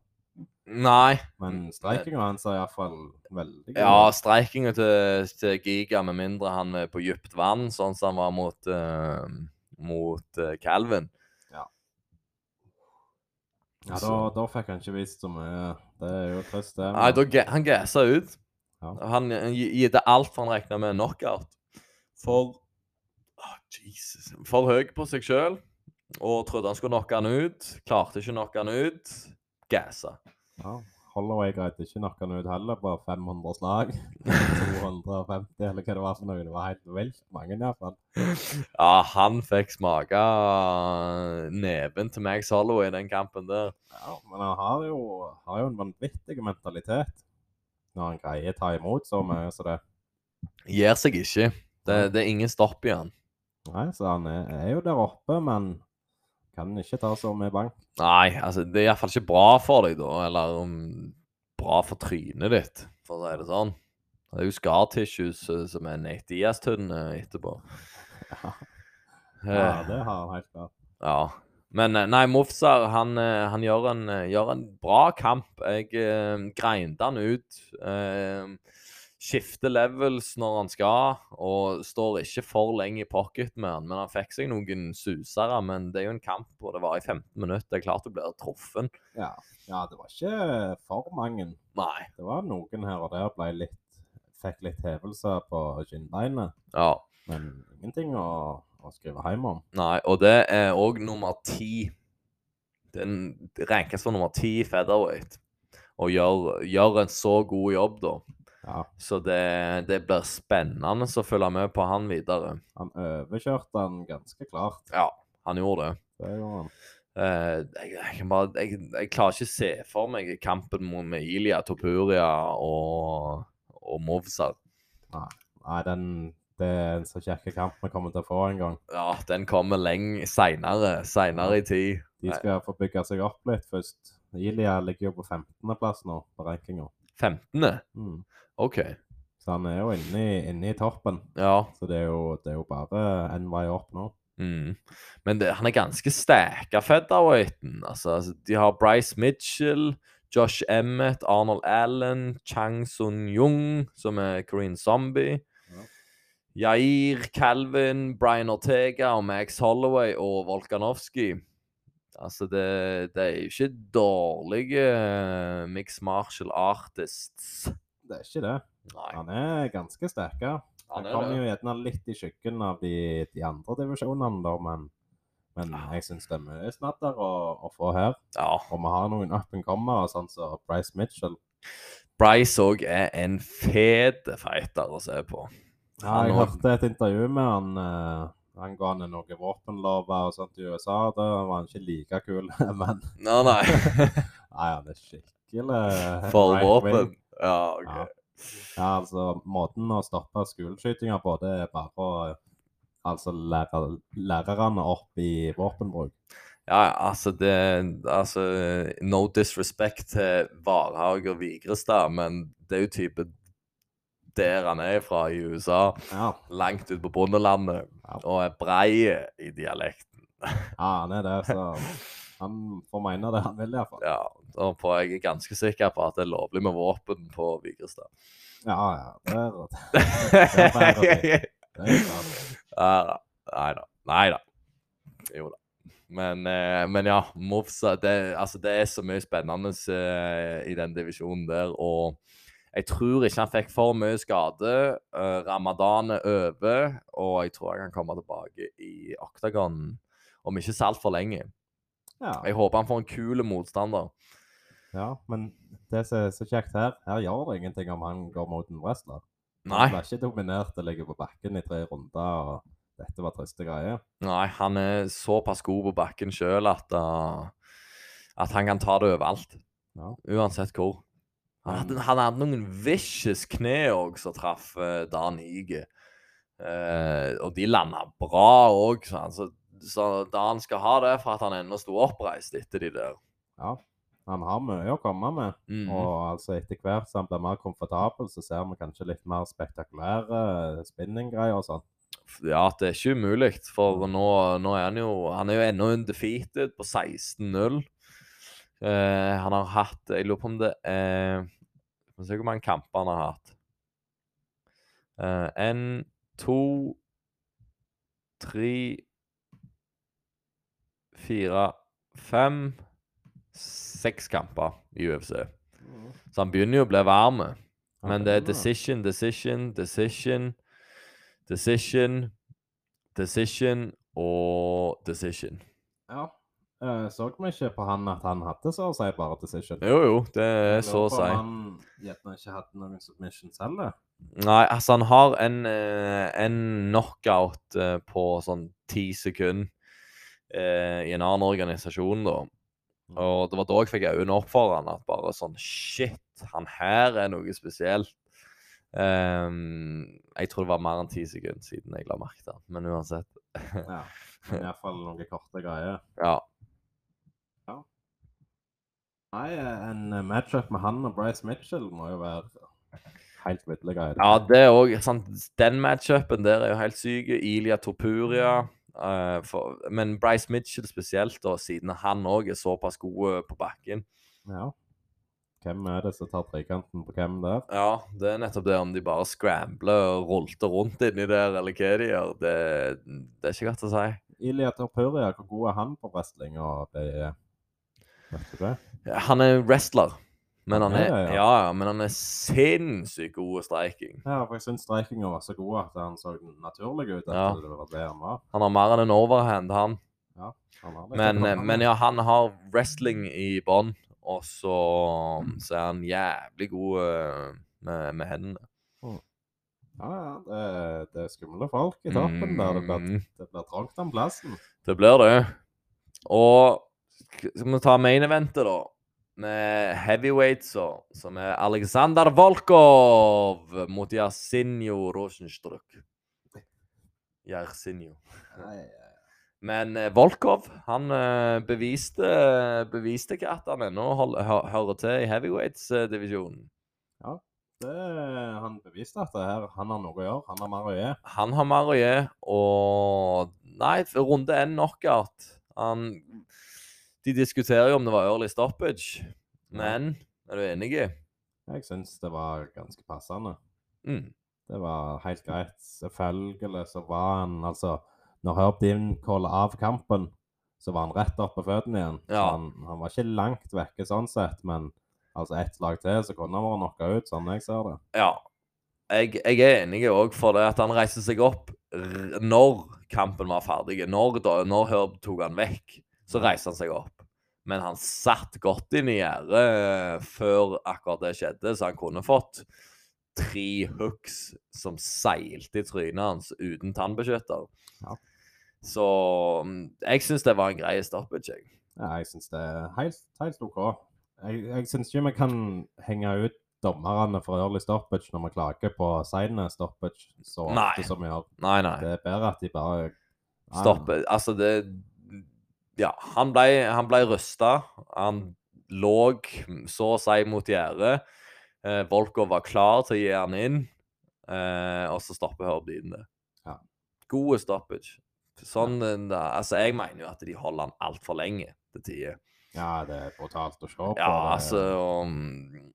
Nei. Men streikinga hans er iallfall veldig god. Ja, streikinga til, til Giga, med mindre han er på dypt vann, sånn som han var mot, uh, mot uh, Calvin. Ja, da, da fikk han ikke vist så mye. Det er jo trist, det. Nei, da, han gassa ut. Ja. Han gitte gitt alt for han regna med knockout. For oh, Jesus. For høy på seg sjøl. Og trodde han skulle knocke han ut. Klarte ikke å knocke han ut. Gassa. Ja. Holloway greide ikke noe han ut heller på 500 slag. 250, eller hva det var for noe. Det var helt vilt mange, iallfall. Ja, han fikk smake neven til Max Holloway i den kampen der. Ja, men han har jo, har jo en vanvittig mentalitet når han greier å ta imot så mye som det. Gir seg ikke. Det, det er ingen stopp i han. Nei, så han er, er jo der oppe, men kan ikke ta så med bank. Nei, altså, det er iallfall ikke bra for deg, da. Eller um, bra for trynet ditt, for å si det sånn. Det er jo scar tissues eh, som er Nate Diaz-tynne etterpå. Ja, Eh, ja det har han helt klart. Ja. Men eh, nei, Mofsar han, eh, han gjør, en, eh, gjør en bra kamp. Jeg eh, grinder han ut. Eh, skifter levels når han skal, og står ikke for lenge i pocket med han. Men han fikk seg noen susere. Men det er jo en kamp hvor det var i 15 minutter. Det er klart du blir truffen. Ja. ja, det var ikke for mange. Nei. Det var noen her og der ble litt Fikk litt hevelse på kinnbeinet. Ja. men ingenting å, å skrive hjem om. Nei, og det er òg nummer ti. Den rankes for nummer ti featherweight. Og gjør, gjør en så god jobb, da. Ja, Så det, det blir spennende å følge med på han videre. han overkjørte han ganske klart. Ja, han gjorde det. Det gjorde han. Eh, jeg, jeg, kan bare, jeg, jeg klarer ikke å se for meg kampen mot med Ilia, Topuria og, og Movsar. Nei, den, det er en så kjekk kamp vi kommer til å få en gang. Ja, den kommer lenge seinere. Seinere i tid. De skal få bygge seg opp litt først. Ilya ligger jo på 15.-plass nå på rankinga. 15. Mm. OK. Så han er jo inne i, inne i toppen. Ja. Så det er jo, det er jo bare en vei opp nå. Mm. Men det, han er ganske sterk av featherweighten. Altså, altså, de har Bryce Mitchell, Josh Emmett, Arnold Allen, Chang Sun-Jung, som er Korean Zombie. Ja. Jair, Calvin, Brian Ortega og Max Holloway og Volkanovski. Altså, det, det er jo ikke dårlige uh, mixed martial artists. Det er ikke det. Nei. Han er ganske sterk. Han Han er kommer jo gjerne litt i skyggen av de, de andre divisjonene, da, men, men jeg syns det er mye snadder å, å få her. Ja. Og vi har noen up and comer, sånn som Bryce Mitchell. Bryce òg er en fet fighter å se på. Ja, jeg hørte et intervju med han eh, angående noen våpenlover og sånt i USA. Da var han ikke like kul, men Nei, nei. nei, han er skikkelig For våpen. Ja, OK. Ja. Ja, altså, måten å stoppe skoleskytinger på, det er bare å altså, lære lærerne opp i våpenbruk. Ja, ja, altså det Altså, no disrespect til Varhaug og Vigrestad, men det er jo type der han er fra i USA. Ja, Langt ut på bondelandet. Ja. Og er brei i dialekten. ja han er det, så han får mene det han vil, iallfall. Ja, og får jeg er ganske sikker på at det er lovlig med våpen på Vigrestad. Ja, ja. Det er. Ja. Nei da. Nei da. Jo da. Men, eh, men ja, Mofsa det, altså, det er så mye spennende eh, i den divisjonen der. Og jeg tror ikke han fikk for mye skade. Uh, Ramadan er over, og jeg tror jeg kan komme tilbake i Octagon om ikke så altfor lenge. Ja, Jeg håper han får en kul motstander. ja, men det som er så kjekt her, her gjør det ingenting om han går mot en wrestler. Nei, Han er ikke dominert og ligger på bakken i tre runder, og dette var triste greier. nei han er såpass god på bakken sjøl at, uh, at han kan ta det overalt. Ja. Uansett hvor. Han hadde, han hadde noen vicious kne òg som traff uh, Dan Ige. Uh, og de landa bra òg, så, så, Dan skal ha det for at han ennå sto oppreist etter de der. Ja, han har mye å komme med. Mhm. Og altså etter hvert som han blir mer komfortabel, så ser vi kanskje litt mer spektakulære spinninggreier og sånn. Ja, det er ikke umulig, for nå, nå er han jo Han er jo ennå undefeated på 16-0. Eh, han har hatt Jeg lurer på om det er Vi får se hvor mange kamper han har hatt. Én, to, tre Fire, fem Seks kamper i UFC. Så han begynner jo å bli varm. Men det er decision, decision, decision, decision, decision og decision. Ja. Eh, så vi ikke på han at han hadde så å si bare decision? Jo, jo, det er så å si. Han gjerne ikke hadde noen submissions heller. Nei, altså han har en, eh, en knockout eh, på sånn ti sekunder eh, i en annen organisasjon, da. Og det var da jeg fikk øynene opp for han, at bare sånn Shit, han her er noe spesielt. Um, jeg tror det var mer enn ti sekunder siden jeg la merke til han, men uansett. Ja. Iallfall noen korte greier. Ja. Nei, en eh, matchup med han og Bryce Mitchell må jo være helt ville greier. Ja, det er òg sant. Den matchupen der er jo helt syk. Ilia Topuria. Uh, for, men Bryce Mitchell spesielt, da, siden han òg er såpass god på bakken. Ja. Hvem er det som tar trekanten på hvem der? Ja, det er nettopp det om de bare scrambler og rolter rundt inni der, eller hva de gjør. Det, det er ikke godt å si. Ilya Torpuria, hvor god er han på wrestling? Og det Vet du det? Han er wrestler, men han er, ja, ja. ja, men han er sinnssykt god i striking. Ja, for jeg syns strikinga var så god at han så naturlig ut. At det var det han var. Han har mer enn en overhand, han. Ja, Han har det. Men, eh, men ja, han har wrestling i bånn, og så, så er han jævlig god eh, med, med hendene. Ja, ja, det, det er skumle folk i toppen der. Mm, det blir trangt om plassen. det blir det. Og skal vi ta main eventet, da? Med heavyweights, som er Aleksandr Volkov mot Jarsinjo Rosenstruk. Jarsinjo. Men eh, Volkov, han eh, beviste, beviste ikke at han ennå hører til i heavyweights-divisjonen. Ja, det, han beviste at det her, han har noe å gjøre. Han har mer å gi. Han har mer å gi, og Nei, runde én knockout. Han De diskuterer jo om det var early stoppage, men er du enig? Jeg syns det var ganske passende. Mm. Det var helt greit. Selvfølgelig så var han altså Når Herb Dean calla av kampen, så var han rett opp på føttene igjen. Ja. han, han var ikke langt vekke sånn sett, men altså ett slag til, så kunne han vært knocka ut, sånn jeg ser det. Ja. Jeg, jeg er enig òg for det at han reiste seg opp når kampen var ferdig. Når, da, når Herb tok han vekk, så reiste han seg opp. Men han satt godt inn i gjerdet eh, før akkurat det skjedde, så han kunne fått tre hooks som seilte i trynet hans uten tannbeskytter. Ja. Så mm, jeg syns det var en grei stoppage, jeg. Ja, jeg syns det er helt, helt OK. Jeg, jeg syns ikke vi kan henge ut dommerne for early stoppage når vi klager på sene stoppage så Nei. som vi gjør. Nei, nei. Det er bedre at de bare Ja, Stoppe. Altså, det Ja, han ble, han ble rysta. Han lå så å si mot gjerdet. Eh, Volkov var klar til å gi han inn, eh, og så stopper Herbdien det. Ja. Gode stoppage. Sånn, ja. da, altså, jeg mener jo at de holder han altfor lenge til tider. Ja, det er brutalt å se på. Ja, altså um,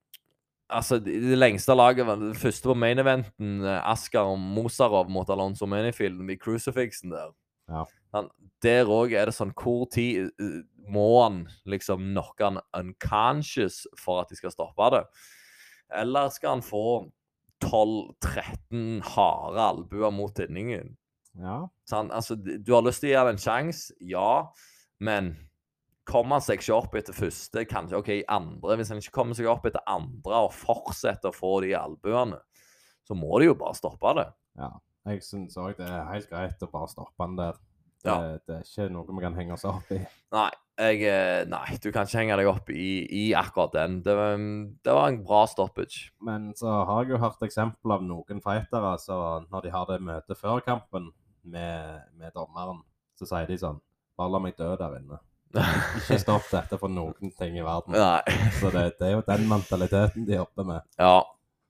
Altså, det, det lengste laget var det første på main eventen, eh, Askar Mosarov mot Alonso Manyfield i crucifixen der. Ja. Han, der òg er det sånn Hvor tid eh, må han liksom knocke han unconscious for at de skal stoppe det? Eller skal han få 12-13 harde albuer mot tinningen? Ja. Så han, altså, du har lyst til å gi han en sjanse, ja, men kommer han seg ikke opp etter første, kanskje OK, andre Hvis han ikke kommer seg opp etter andre og fortsetter å få de albuene, så må de jo bare stoppe det. ja. Jeg syns òg det er helt greit å bare stoppe han der. Det, Ja. det er ikke noe vi kan henge oss opp i. Nei, jeg, eh, nei du kan ikke henge deg opp i, i akkurat den. Det det var en bra stoppage. Men så har jeg jo hørt eksempel av noen fightere så når de har det møtet før kampen med, med dommeren, så sier de sånn Bare la meg dø der inne. Ikke stopp dette for noen ting i verden. Nei. Så det, det er jo den mentaliteten de jobber med. Ja.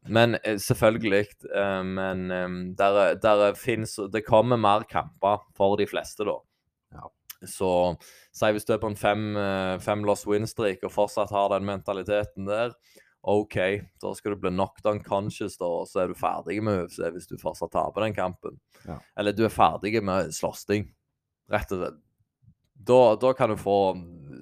Men eh, selvfølgelig. eh, men eh, der, er- der er- finnes Det kommer mer kamper for de fleste, da. Ja. Så si hvis du er på en fem, fem loss win-streak og fortsatt har den mentaliteten der, OK, da skal du bli knocked unconscious, da, og så er du ferdig med UFC hvis du fortsatt taper den kampen. Ja. Eller du er ferdig med slåssing, rett og slett. Da, da kan du få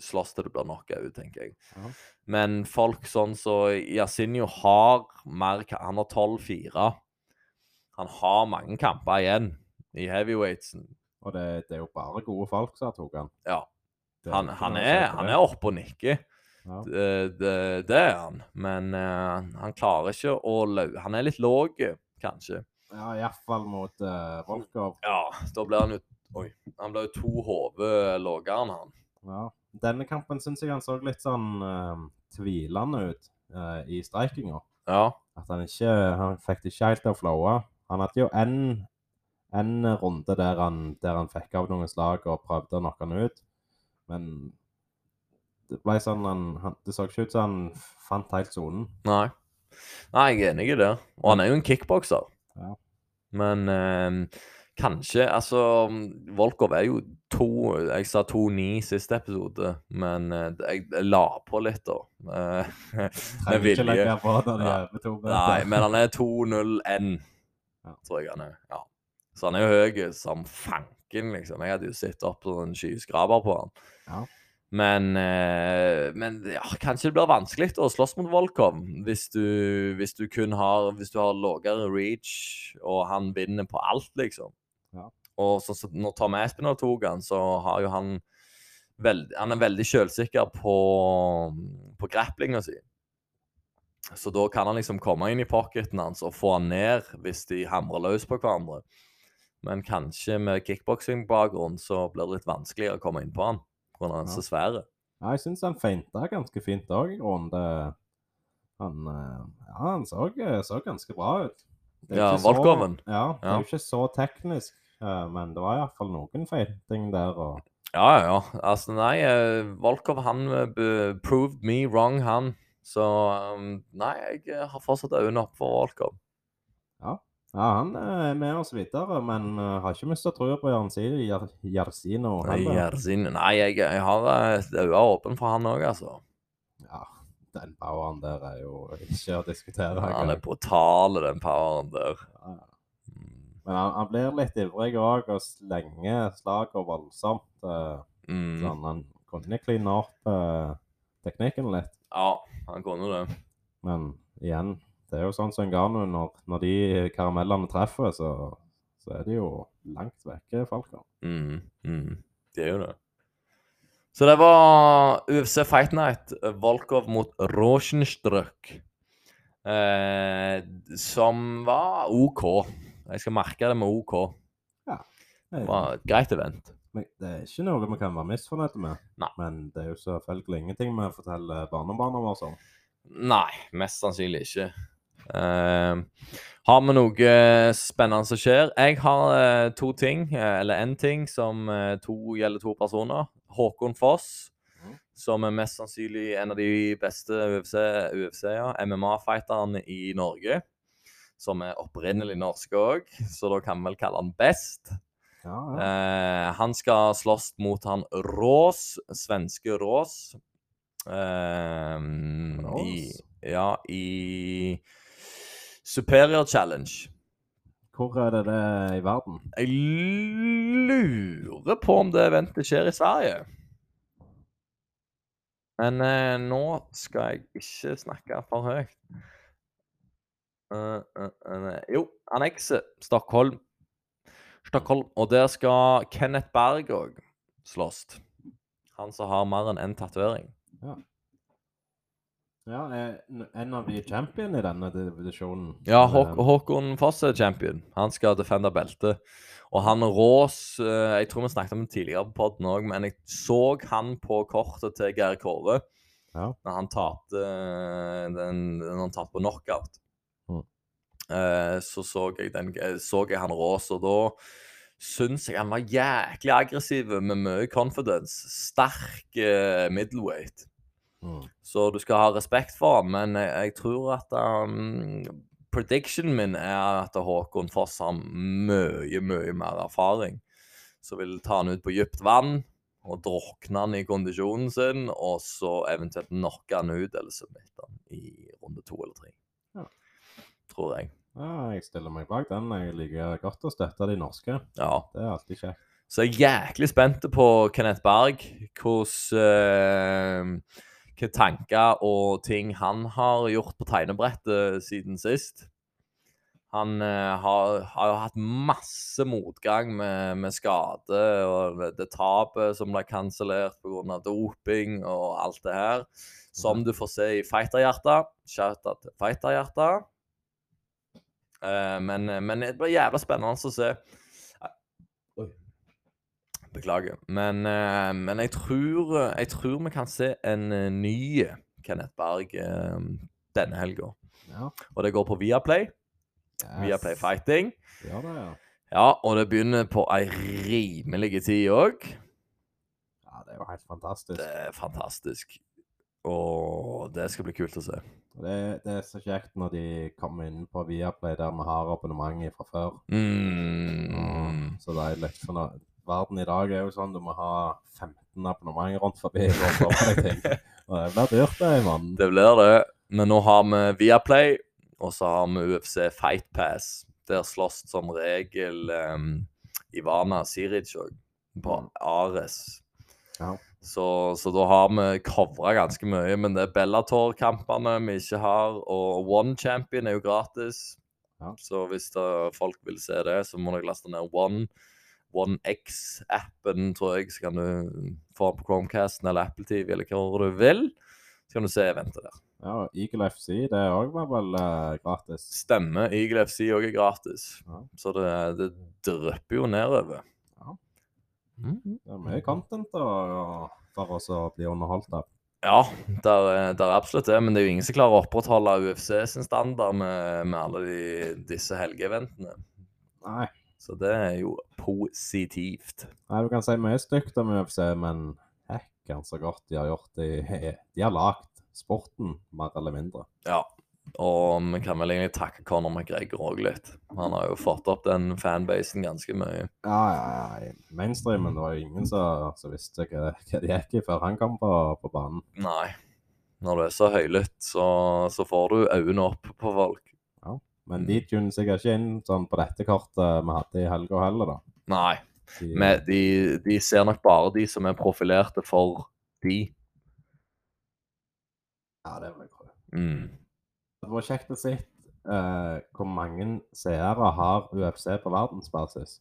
slåss til det blir nok ut, tenker jeg. Ja. Men folk sånn som så Yasinho har mer Han har 12-4. Han har mange kamper igjen i heavyweightsen. Og det, det er jo bare gode folk som har tatt han. Ja. Han, han, er, han er oppe og nikker. Ja. Det, det, det er han. Men uh, han klarer ikke å lau... Han er litt låg, kanskje. Ja, iallfall mot uh, Volkov. Ja, da blir han jo Oi. Han ble jo to hoder lavere enn han. Ja. Denne kampen syns jeg han så litt sånn uh, tvilende ut uh, i streikinga. Ja. At han ikke Han fikk det ikke helt til å flowe. Han hadde jo en, en runde der han, der han fikk av noen slag og prøvde å knocke han ut. Men det ble sånn han, han Det så ikke ut som han fant helt sonen. Nei. Nei, jeg er enig i det. Og han er jo en kickbokser. Ja. Men eh, kanskje Altså, Volkov er jo to Jeg sa 2-9 siste episode, men eh, jeg, jeg la på litt, da. Eh, med ikke vilje. på Ja. Nei, men han er 2-0-N, tror jeg han er. Ja. Så han er jo høy som fanken, liksom. Jeg hadde jo sett opp som en skyskraper på han. Ja. Men, eh, men ja, kanskje det blir vanskelig å slåss mot Volkov hvis du, hvis du kun har Hvis du har lavere reach, og han vinner på alt, liksom. Ja. Og så, så når Tom Aspinall tok han, så har jo han veld, Han er veldig selvsikker på, på grapplinga si. Så da kan han liksom komme inn i pocketen hans og få han ned hvis de hamrer løs på hverandre. Men kanskje med kickboksing-bakgrunn så blir det litt vanskeligere å komme inn på han. Er Ja. så svære. Ja, jeg syns han feinta ganske fint òg, i grunnen. Det- Han, eh, ja, han så, så ganske bra ut. Ja, Volkoven. Ja, det er jo ikke så teknisk, eh, men det var iallfall noen feinting der. og Ja, ja. Altså, nei, eh, Volkov han eh, proved me wrong, han. Så um, nei, jeg eh, har fortsatt øynene oppe for Volkov. Ja, han eh, er med oss videre, men eh, har ikke mista trua på Jarzino. Gjersin Nei, jeg, jeg har øynene åpne for han òg, altså. Ja, den poweren der er jo ikke å diskutere. Han er brutal, den poweren der. Ja, ja. Men han, han blir litt ivrig òg og slenger slagene voldsomt. Uh, Mm. Sånn, han kunne kline opp uh, teknikken litt. Ja, han kunne det. Men igjen, det er jo sånn som Ngannou, når, når de karamellene treffer, så, så er de jo langt vekke, folka. Mm, mm. Det er jo det. Så det var UFC Fight Night. Volkov mot Rosenstrøk. Eh, som var OK. Jeg skal merke det med OK. Ja. Det var et greit event. Men det er ikke noe vi kan være misfornøyde med. Nei. Men det er jo selvfølgelig ingenting vi forteller barnebarna våre om. Nei, mest sannsynlig ikke. Uh, har vi noe eh, spennende som skjer? Jeg har uh, to ting, eh, eller én ting, som to, gjelder to personer. Håkon Foss, mm. som er mest sannsynlig en av de beste UFC, UFC ja, MMA-fighterne i Norge. Som er opprinnelig norsk òg, så da kan vi vel kalle han best. Ja, ja. Eh, han skal slåss mot han Rås, svenske Rås. Eh, i, ja, i Superior Challenge. Hvor er det det i verden? Jeg lurer på om det eventet skjer i Sverige. Men eh, nå skal jeg ikke snakke for høyt. Eh, eh, eh, jo, annekset. Stockholm. Stockholm. Og der skal Kenneth Berg òg slåss. Han som har mer enn én tatovering. Ja, ja. en av de champion i denne divisjonen. Ja, Hå Håkon Foss er champion. Han skal defende beltet. Og han Rås Jeg tror vi snakket om det tidligere på podden òg, men jeg så han på kortet til Geir Kåre Ja. Når han tapte på knockout. Eh, så så jeg, den, eh, så jeg han Rås, og da syns jeg han var jæklig aggressiv med mye confidence. Sterk eh, middleweight. Mm. Så du skal ha respekt for han, men jeg, jeg tror at um, Predictionen min er at Håkon Foss har mye, mye mer erfaring. Så vil ta han ut på dypt vann og drukne han i kondisjonen sin, og så eventuelt knocke han ut eller submitte han i runde to eller tre. Tror jeg. ja, jeg stiller meg bak den. Jeg liker godt å støtte de norske. Ja. Det er alltid kjekt. Så jeg er jæklig spent på Kenneth Berg. Hvordan eh, Hvilke tanker og ting han har gjort på tegnebrettet siden sist. Han eh, har, jo hatt masse motgang med, med skade og det, tapet som ble kansellert pga. doping og alt det her. Som du får se i Fighterhjertet. Shout-out til Fighterhjertet. Eh, men, men det blir jævla spennende å se. Beklager. Men, eh, men jeg, tror, jeg tror vi kan se en eh, ny Kenneth Berg eh, denne helga. Ja. Og det går på Viaplay. Yes. Viaplay Fighting. Ja, det, ja. Ja, og det begynner på ei rimelig tid òg. Ja, det er jo helt fantastisk. Det er fantastisk. Og det skal bli kult å se. Det, det er så kjekt når de kommer inn på Viaplay der vi har abonnement fra før. Mm. Så deilig. sånn at verden i dag er jo sånn du må ha 15 abonnementer rundt forbi for. Og det blir dyrt, det, mann. Det blir det. Men nå har vi Viaplay, og så har vi UFC Fight Pass. Der slåss som regel um, Ivana Siric òg, på Ares. Ja. Så, så da har vi covra ganske mye. Men det er Bellator-kampene vi ikke har, og One Champion er jo gratis. Ja. Så hvis folk vil se det, så må dere laste ned One. One X-appen, tror jeg, så kan du få den på Chromecasten eller Apple TV eller hva du vil. Så kan du se eventet der. ja, og Eagle FC, det òg var vel uh, gratis. Stemmer. Eagle FC òg er gratis. Ja. Så det, det drypper jo nedover. Mhm. Det er mye content da, for oss å bli underholdt av. Ja, det er- der er absolutt det. Men det er jo ingen som klarer å opprettholde UFC sin standard med, med alle de, disse helgeeventene. Nei. Så det er jo positivt. Nei, du kan si mye stygt om UFC, men hekken så godt de har gjort det. De har lagd sporten, mer eller mindre. Ja. Og vi kan vel egentlig takke Conor McGregor òg litt. Han har jo fått opp den fanbasen ganske mye. Ja, ja, ja. Mainstreamen det var jo ingen som som visste hva, hva de gikk i før han kom på, på banen. Nei. Når du er så høylytt, så, så får du øynene opp på folk. Ja, Men de tuner sikkert ikke inn sånn på dette kortet vi hadde i helga heller, da. Nei. De, Men de, de ser nok bare de som er profilerte for de. Ja, det vil jeg Mm. Det var kjekt å se uh, hvor mange seere har UFC på verdensbasis.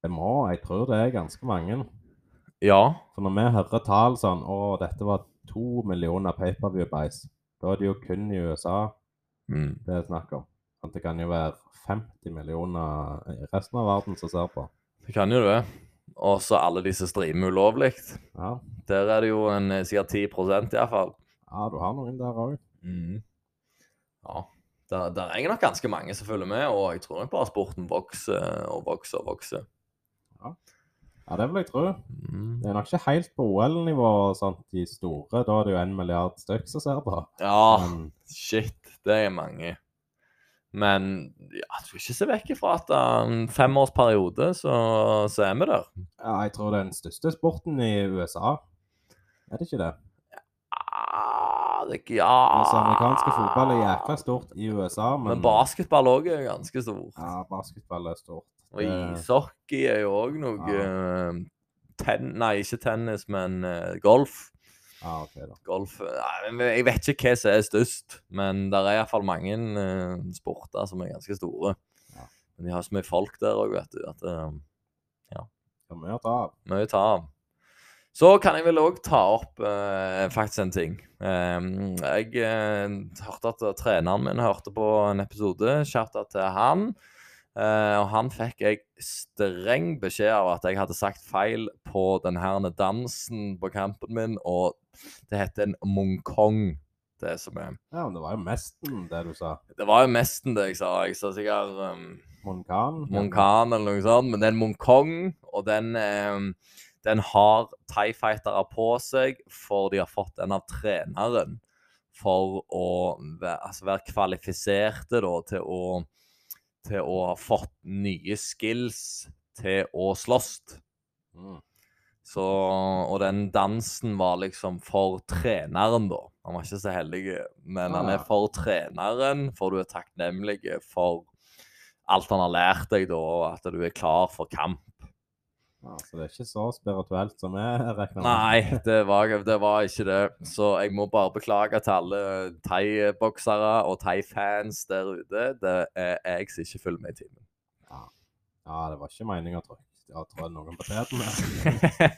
Det må, jeg tror det er ganske mange. Ja. For når vi hører tall sånn Å, dette var to millioner paperview-buys, da er det jo kun i USA Mm. det er snakk om. At det kan jo være 50 millioner i resten av verden som ser på. Det kan jo det. Og så alle disse streamer ulovlig. Ja, Der er det jo en, sikkert 10 iallfall. ja du har noen der òg. Mm. Ja. Der, der er nok ganske mange som følger med, og jeg tror nok bare sporten vokser og vokser og vokser. Ja, det vil jeg tro. Mm. Det er nok ikke helt på OL-nivå, sånn, de store. Da er det jo en milliard stykk som ser på. Ja, Men shit, det er mange. Men ja, du skal ikke se vekk ifra at en femårsperiode, så, så er vi der. ja, jeg tror det er den største sporten i USA. Er det ikke det? Ah, det er Ja Altså, amerikansk fotball er jækla stort i USA, men, Men basketball òg er ganske stort. Ja, basketball er stort. Og ishockey er jo òg noe ja. ten, Nei, ikke tennis, men eh, golf. Ja, ok da. Golf eh, nei, Jeg vet ikke hva som er størst, men det er iallfall mange uh, sporter som er ganske store. Ja. Men de har så mye folk der òg, vet du. At Ja. Det er mye å ta av. mye å ta av. Så kan jeg vel òg ta opp eh, faktisk en ting. Eh, jeg eh, hørte at treneren min hørte på en episode. Shout-out til han. Eh, og han fikk jeg streng beskjed av at jeg hadde sagt feil på den her dansen på kampen min, og det heter en mongkong. Det som er Ja, men det var jo mesten det du sa. Det var jo mesten det jeg sa. Jeg sa sikkert um, Monkan. Monkan eller noe sånt, men det er en Monkong, og den, eh, den har Thai-fightere på seg, for de har fått den av treneren for å altså være kvalifiserte da, til å til å ha fått nye skills til å slåss. Mm. Så, og den dansen var liksom for treneren, da. Han var ikke så heldig, men han Ah. er for treneren, for du er takknemlig for alt han har lært deg, da, og at du er klar for kamp. Ja, så det er ikke så spirituelt som jeg regner med. Nei, det var, det var ikke det. Så jeg må bare beklage til alle thaiboksere og thai-fans der ute. Det er jeg som ikke følger med i timen. Ja, det var ikke meningen tror jeg. Jeg tror noen på tærne.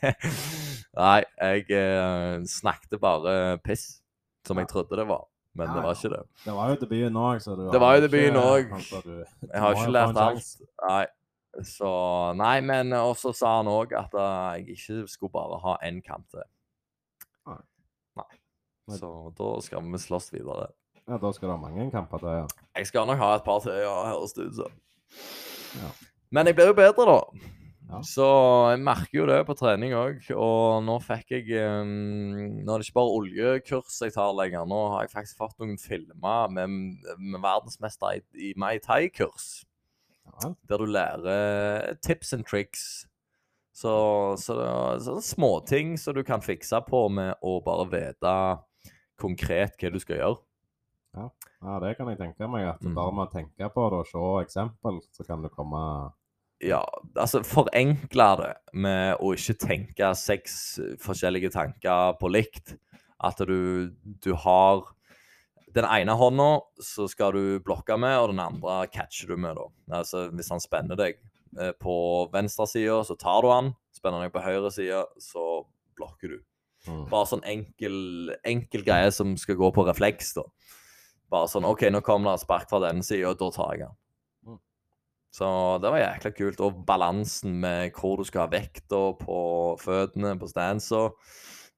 Nei, jeg eh, snakket bare piss, som jeg trodde det var. Men Ja, det var ikke det. Det var jo debuten òg, så du Det var jo debuten òg. altså, Jeg har ikke lært alt. Nei. Så Nei, men også sa han òg at eh, jeg ikke skulle bare ha én kamp til. Nei. Nei. Så da skal vi slåss videre. Ja, da skal du ha mange kamper til, ja. Jeg skal nok ha et par til, ja, høres det ut som. Ja. Men jeg blir jo bedre, da. Ja. Så jeg merker jo det på trening òg. Og nå fikk jeg um, Nå er det ikke bare oljekurs jeg tar lenger. Nå har jeg faktisk fått noen filmer med, med verdensmester i, i Mai Tai-kurs. Ja. Der du lærer tips and tricks. Så, så, så småting som du kan fikse på med å bare vite konkret hva du skal gjøre. Ja, det kan jeg tenke meg. At Mm. bare med å tenke på det og se eksempel, så kan du komme Ja, altså forenkle det med å ikke tenke seks forskjellige tanker på likt. At du, du har Den ene hånda så skal du blokke med, og den andre catcher du med. da. Altså Hvis han spenner deg eh, på venstre side, så tar du han. Spenner han deg på høyre side, så blokker du. mm. Bare sånn enkel, enkel greie som skal gå på refleks, da. Bare sånn OK, nå kommer det et spark fra denne sida, da tar jeg han. Mm. Så det var jækla kult. Og balansen med hvor du skal ha vekta på føttene, på stansa.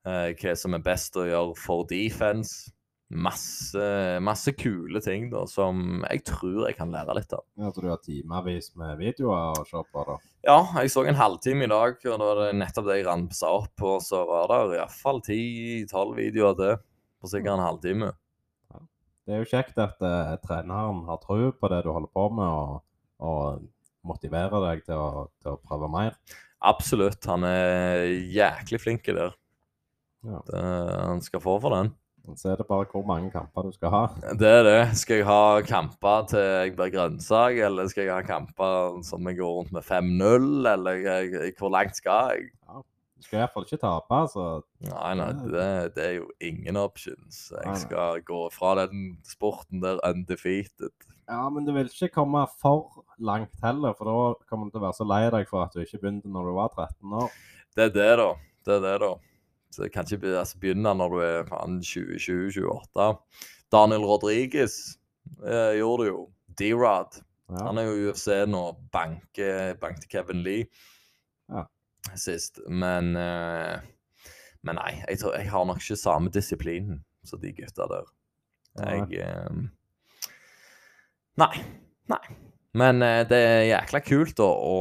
Eh, hva som er best å gjøre for defense. Masse, masse kule ting da, som jeg tror jeg kan lære litt av. Ja, så du har timevis med videoer å se på, da. Ja, jeg så en halvtime i dag, og da var det nettopp det jeg ramsa opp. Og så var det iallfall ti-tolv videoer til på sikkert en halvtime. Det er jo kjekt at uh, treneren har tro på det du holder på med, og, og motiverer deg til å, til å prøve mer. Absolutt. Han er jæklig flink i det. Ja. det. Han skal få for den. Så er det bare hvor mange kamper du skal ha. Det er det. Skal jeg ha kamper til jeg blir grønnsak, eller skal jeg ha kamper som jeg går rundt med 5-0, eller jeg, hvor langt skal jeg? Du skal iallfall ikke tape, så Nei, nei, det, det er jo ingen options. Jeg skal gå fra den sporten der undefeated. Ja, men du vil ikke komme for langt heller, for da kommer du til å være så lei deg for at du ikke begynte når du var 13 år. Det er det, da. Det er det, da. Så kan ikke altså, begynne når du er faen 20-28. Daniel Rodriguez eh, gjorde det jo. D-Rod. Ja. Han er jo i UFC nå. Banker bank Kevin Lee Ja. sist. Men eh, Men nei, jeg, tror, jeg har nok ikke samme disiplinen som de gutta der. Jeg eh, Nei. Nei. Men eh, det er jækla kult da, å,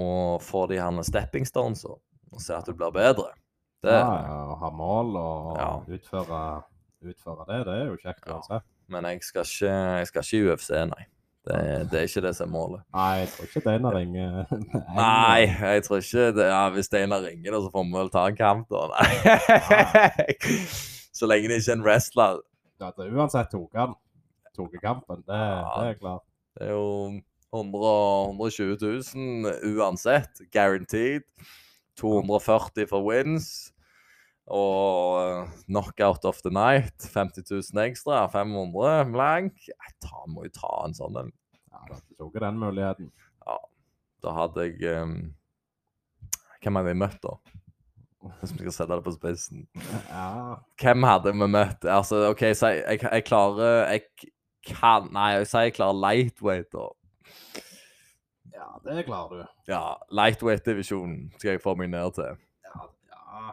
å få de her stepping stones og, og se at du blir bedre. Det, Ja, å ha mål og Ja. utføre, utføre det, det er jo kjekt Ja. Men jeg skal ikke, jeg skal ikke i UFC, nei. Det, det er ikke det som er målet. Nei, jeg tror ikke Deinar ringer. Nei, jeg tror ikke det. Ja, hvis Steinar ringer, da, så får vi vel ta en kamp, da. Nei. Så lenge det ikke er en wrestler. Ja, det er uansett. Tok kampen, det, Ja. det er klart. Det er jo 100, 120 000 uansett. Guaranteed. 240 for wins. Og eh, knockout of the night. 50 000 ekstra. 500 blank. Jeg tar, må jo ta en sånn en. Ja, du tok den muligheten. Ja. Da hadde jeg um, Hvem hadde jeg møtt, da? Hvis vi skal sette det på spissen. Ja, Hvem hadde vi møtt? Altså, OK, si jeg, jeg klarer Jeg kan Nei, sier jeg klarer lightweight, da. Det klarer du. Ja, lightweight-divisjonen skal jeg få meg ned til. Ja, ja.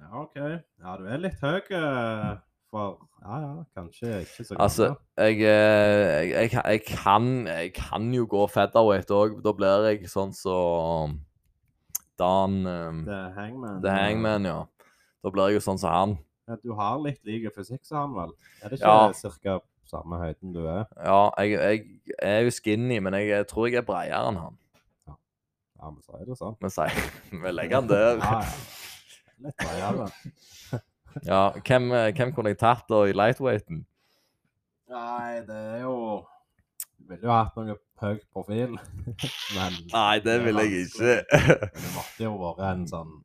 ja, OK. Ja, du er litt høy eh, for Ja, ja, kanskje ikke så Altså, gammel. jeg, eh, jeg, jeg, kan- jeg, kan, jeg kan jo gå featherweight òg. Da blir jeg sånn som Dan um, er hangman. The Hangman, ja. Da blir jeg jo sånn som han. Ja, du har litt like fysikk som han, vel? Er det ikke Ja. cirka samme høyden du er? Ja, jeg, jeg er jo skinny, men jeg, tror jeg er bredere enn han. Ja, men så er det sånn. Men si, vi legger han der. Ja, ja. Litt bredere. Ja, hvem, hvem kunne jeg tatt da i lightweighten? Nei, det er jo Du ville jo hatt noe høy profil. Men Nei, det ville vil jeg ikke. Det måtte jo vært en sånn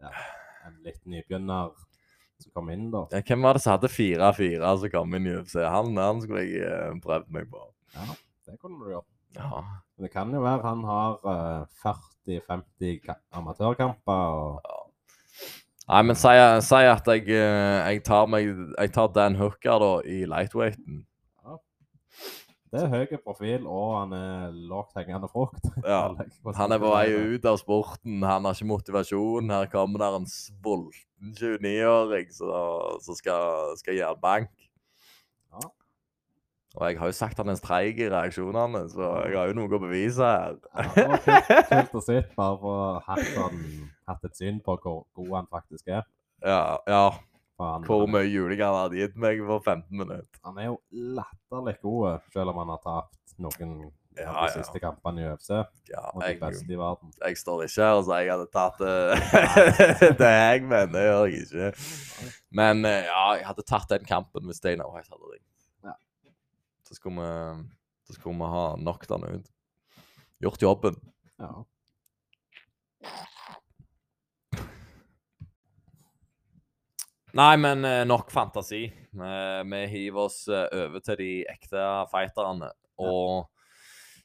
ja, en litt nybegynner som kom inn, da. Ja, Hvem var det som hadde 4-4 som kom inn i UFC? Han, han skulle jeg eh, prøvd meg på. Ja, det kunne du gjort. Ja. Men det kan jo være han har eh, 40-50 amatørkamper. og Nei, men si, si at jeg, eh, jeg, tar meg, jeg tar Dan Hooker da, i lightweighten. Det er høy profil, og han er lavt hengende frukt. Ja, Han er på vei ut av sporten. Han har ikke motivasjon. Her kommer der en sulten 29-åring som skal, skal gjøre bank. Ja. Og jeg har jo sagt han er treig i reaksjonene, så jeg har jo noe å bevise her. Ja, det var kult, å se, bare for hatt, sånn, hatt et syn på hvor god han faktisk er. Ja, ja. Han, Hvor han, mye juling han hadde gitt meg for 15 minutter. han er jo latterlig god, selv om han har tapt noen Ja, de siste kampene i UFC. Ja, Og de beste i verden. jeg står ikke her og sier jeg hadde tatt det det er jeg Hagman. Det gjør jeg ikke. Men eh, ja, jeg hadde tatt den kampen hvis Dana White hadde ringt. Ja. Så skulle vi, så skulle vi ha knocket han ut. Gjort jobben. Ja. Nei, men eh, nok fantasi. Eh, Vi hiver oss eh, over til de ekte fighterne. Og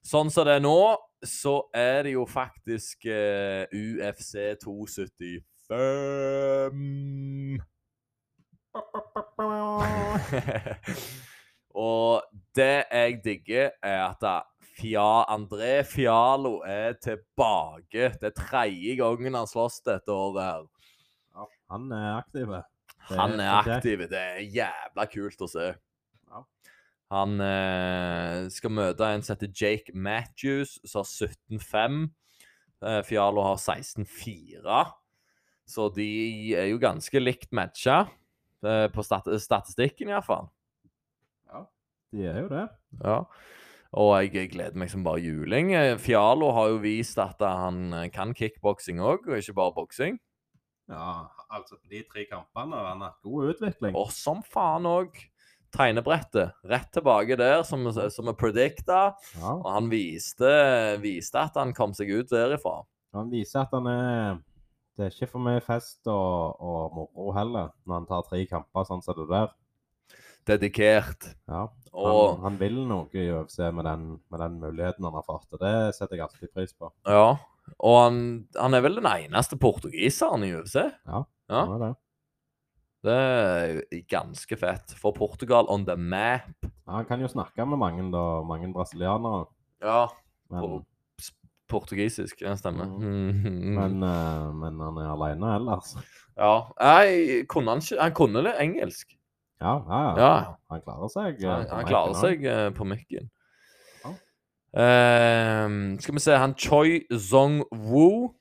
sånn som det er nå, så er det jo faktisk eh, UFC 275. Og det jeg digger, er at da Fia, André Fialo er tilbake. Det er tredje gangen han slåss dette året. her. ja. Han er aktiv. Han er aktiv. Det er jævla kult å se. Ja. Han eh, skal møte en som heter Jake Matthews, som har 17-5. Eh, Fialo har 16-4. Så de er jo ganske likt matcha, eh, på stat statistikken iallfall. De er jo det. Ja. Og jeg gleder meg som bare juling. Eh, Fialo har jo vist at han kan kickboksing òg, og ikke bare boksing. Ja, altså på de tre kampene har han hatt god utvikling. Og som faen òg. Tegnebrettet. Rett tilbake der, som, som er predicta. Ja. Og han viste, viste at han kom seg ut derifra. Han viser at han er Det er ikke for mye fest og, og moro heller, når han tar tre kamper sånn som det der. Dedikert. Ja. Og Han, han vil noe i UFC med den, med den muligheten han har fått, og det setter jeg alltid pris på. ja. Og han, han er vel den eneste portugiseren i UFC. Ja. Ja. Han er det. Det er ganske fett. For Portugal on the map. Ja, han kan jo snakke med mange, da, mange brasilianere, Ja. men, På portugisisk. Ja, stemmer. men, uh, men han er alene ellers. Ja. Nei, kunne han ikke Han kunne litt engelsk. Ja, ja, ja. Ja. Han klarer seg. eh, Han, han klarer seg eh, på mikken. Ja. Ehm, skal vi se Han Choi Zong-woo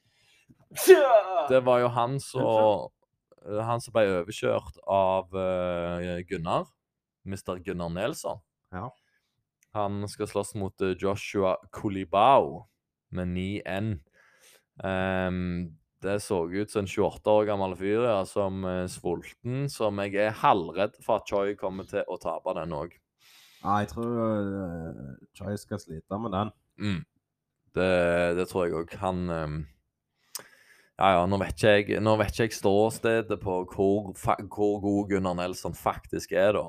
Det var jo han som Han som ble overkjørt av uh, Gunnar. Mr. Gunnar Nelson. Ja. Han skal slåss mot eh, Joshua Kulibao med 9N. Um, det så ut som en 28 år gammel fyr ja, som er sulten, som jeg er halvredd for at Choi kommer til å tape den òg. Ja, jeg tror uh, Choi skal slite med den. Mm. Det, det tror jeg òg. Han ehm, Ja, ja, nå vet ikke jeg, nå vet ikke jeg ståstedet på hvor, hvor god Gunnar Nelson faktisk er, da.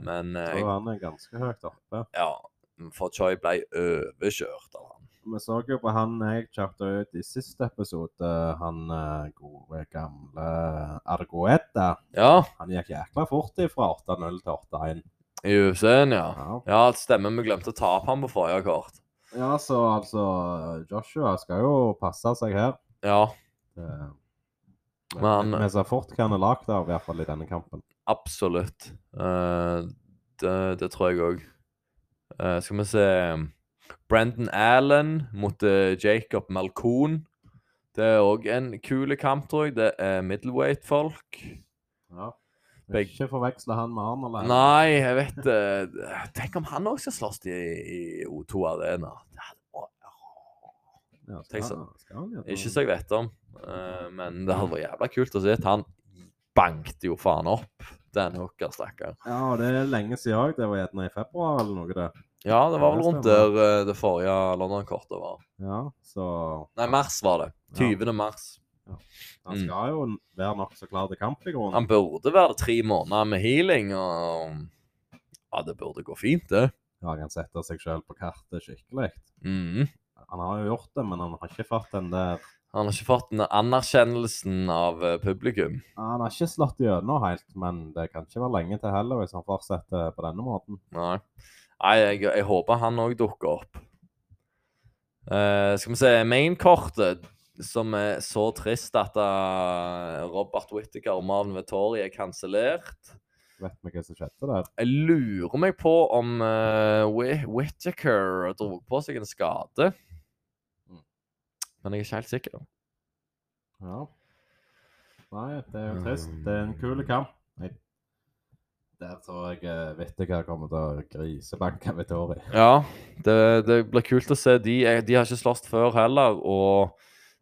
Men eh, Jeg tror han er ganske høyt oppe. ja, for Choi ble overkjørt av han. Vi så jo på han jeg kjørte ut i siste episode, han eh, gode gamle Argoeta. Ja, Han gikk jækla fort fra 8-0 til 8-1. i UFC-en, ja. Ja. Ja, stemmer. Vi glemte å tape han på forrige kort. ja, så altså Joshua skal jo passe seg her. Ja, Eh, Men han- Vi ser fort han er lagd av, i hvert fall i denne kampen. absolutt. Uh, det, det tror jeg òg. skal vi se Brendan Allen mot eh, Jacob Malcon. Det er òg en kul kamp, tror jeg. Det er middleweight-folk. Ja. Begge- Ikke forveksle han med Arnold. eller? Nei, jeg vet det. Tenk om han òg skal slåss i, i O2 Arena. Det hadde vært- Ja, skal, skal han? Ikke så jeg vet om, eh, men det hadde vært jævla kult å se han bankte jo faen opp den hooker, stakkar. Ja, og det er lenge siden òg. Det var gjerne i februar eller noe, det. Ja, det var vel rundt der uh, det forrige London-kortet var. Ja, så Nei, mars var det. Ja. 20. Ja. han Mm. skal jo være nokså klar til kamp i grunnen. Han burde være tre måneder med healing, og ja, det burde gå fint, det. Ja, han kan sette seg sjøl på kartet skikkelig. Mm. Han har jo gjort det, men han har ikke fått den der Han har ikke fått den anerkjennelsen av eh, publikum. Han har ikke slått gjennom helt, men det kan ikke være lenge til heller hvis han fortsetter på denne måten. Nei. Nei, jeg, jeg håper han òg dukker opp. Uh, skal vi se Main-kortet, som er så trist at eh, Robert Whittaker og Marvin Vettori er kansellert. Vet vi hva som skjedde der? Jeg lurer meg på om uh, Whittaker dro på seg en skade. Men jeg er ikke helt sikker. Ja. Nei, det er jo trist. Det er en kul kamp. Jeg, der tror jeg Whittaker kommer til å grisebanke Vittori. Ja, det, det blir kult å se de. Jeg- De har ikke slåss før heller, og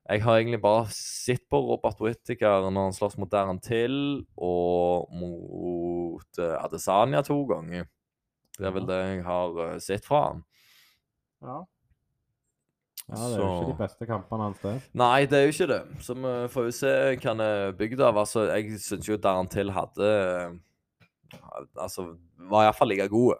jeg har egentlig bare sett på Robert Whittaker når han slåss mot Darren Till og mot uh, Adesanya to ganger. Det er vel det jeg har eh, sett fra han. Ja. Ja, det er jo ikke de beste kampene hans, det. Nei, det er jo ikke det. Så vi får jo se hva han er bygd av. Altså, jeg syns jo Darren Till hadde eh, Altså, var iallfall like gode.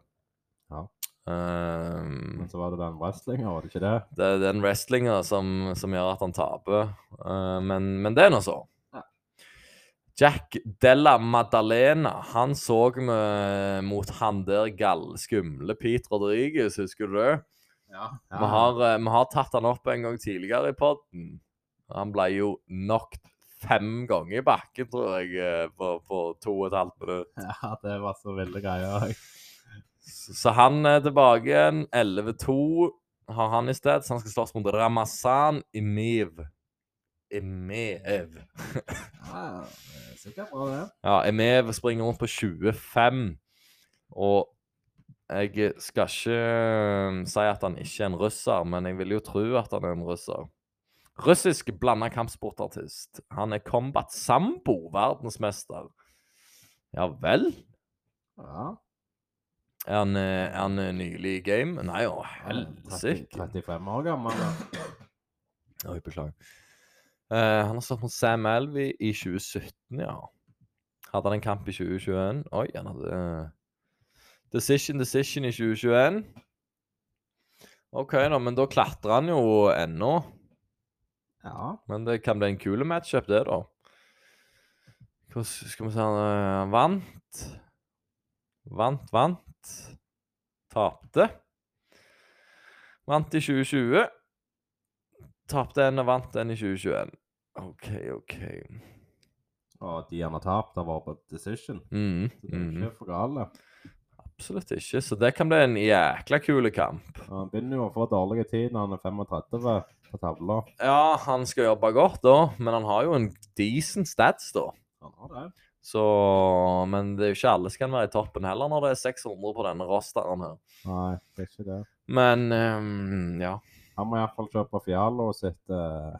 Ja. Um, Men så var det den wrestlinga, var det ikke det? Det er den wrestlinga som, som gjør at han taper. Uh, men, men det er nå så. Ja. Jack Della Maddalena, han så vi mot han der gallskumle Pete Rodriguez, husker du det? Ja. Vi, har, eh, vi har tatt han opp en gang tidligere i podden. Han ble jo knocked fem ganger i bakken, tror jeg, eh, på, på to og et halvt minutt. Ja, det var så ville greier. Så så han er tilbake igjen. 11-2 har han i sted, så han skal slåss mot Ramazan Imiv. Emev. Ja, det er sikkert bra, det. Ja, Emev springer rundt på 25. Og jeg skal ikke eh, si at han ikke er en russer, men jeg vil jo tro at han er en russer. Russisk blanda kampsportartist. Han er combat sambo, verdensmester. Ja vel? Ja. Er han, eh, er han eh, nylig i game? Nei, å 30, helsike. 35 år gammel. da. Oi, beklager. Uh, han har stått mot Sam Alvey i 2017, ja. Hadde han en kamp i 2021? Oi, han hadde eh, Decision, decision i 2021. OK, da, men da klatrer han jo ennå. Ja. Men det kan bli en kul matchup, det, da. Hva skal vi se Han eh, vant. Vant, vant. Tapte. Vant i 2020. Tapte en og vant en i 2021. OK, OK. Og de han har tapt, har vært på decision. Mm, Så det er mm, ikke for gale. Absolutt ikke. Så det kan bli en jækla kul kamp. Ja, Han begynner jo å få dårlig tid når han er 35 på tavla. Ja, han skal jobbe godt, da, men han har jo en decent stats, da. Han har det. Så Men det er jo ikke alle som kan være i toppen heller når det er 600 på denne rosteren her. Nei, det er ikke det. Men um, ja. Han må iallfall kjøpe på Fialo sitt Uh...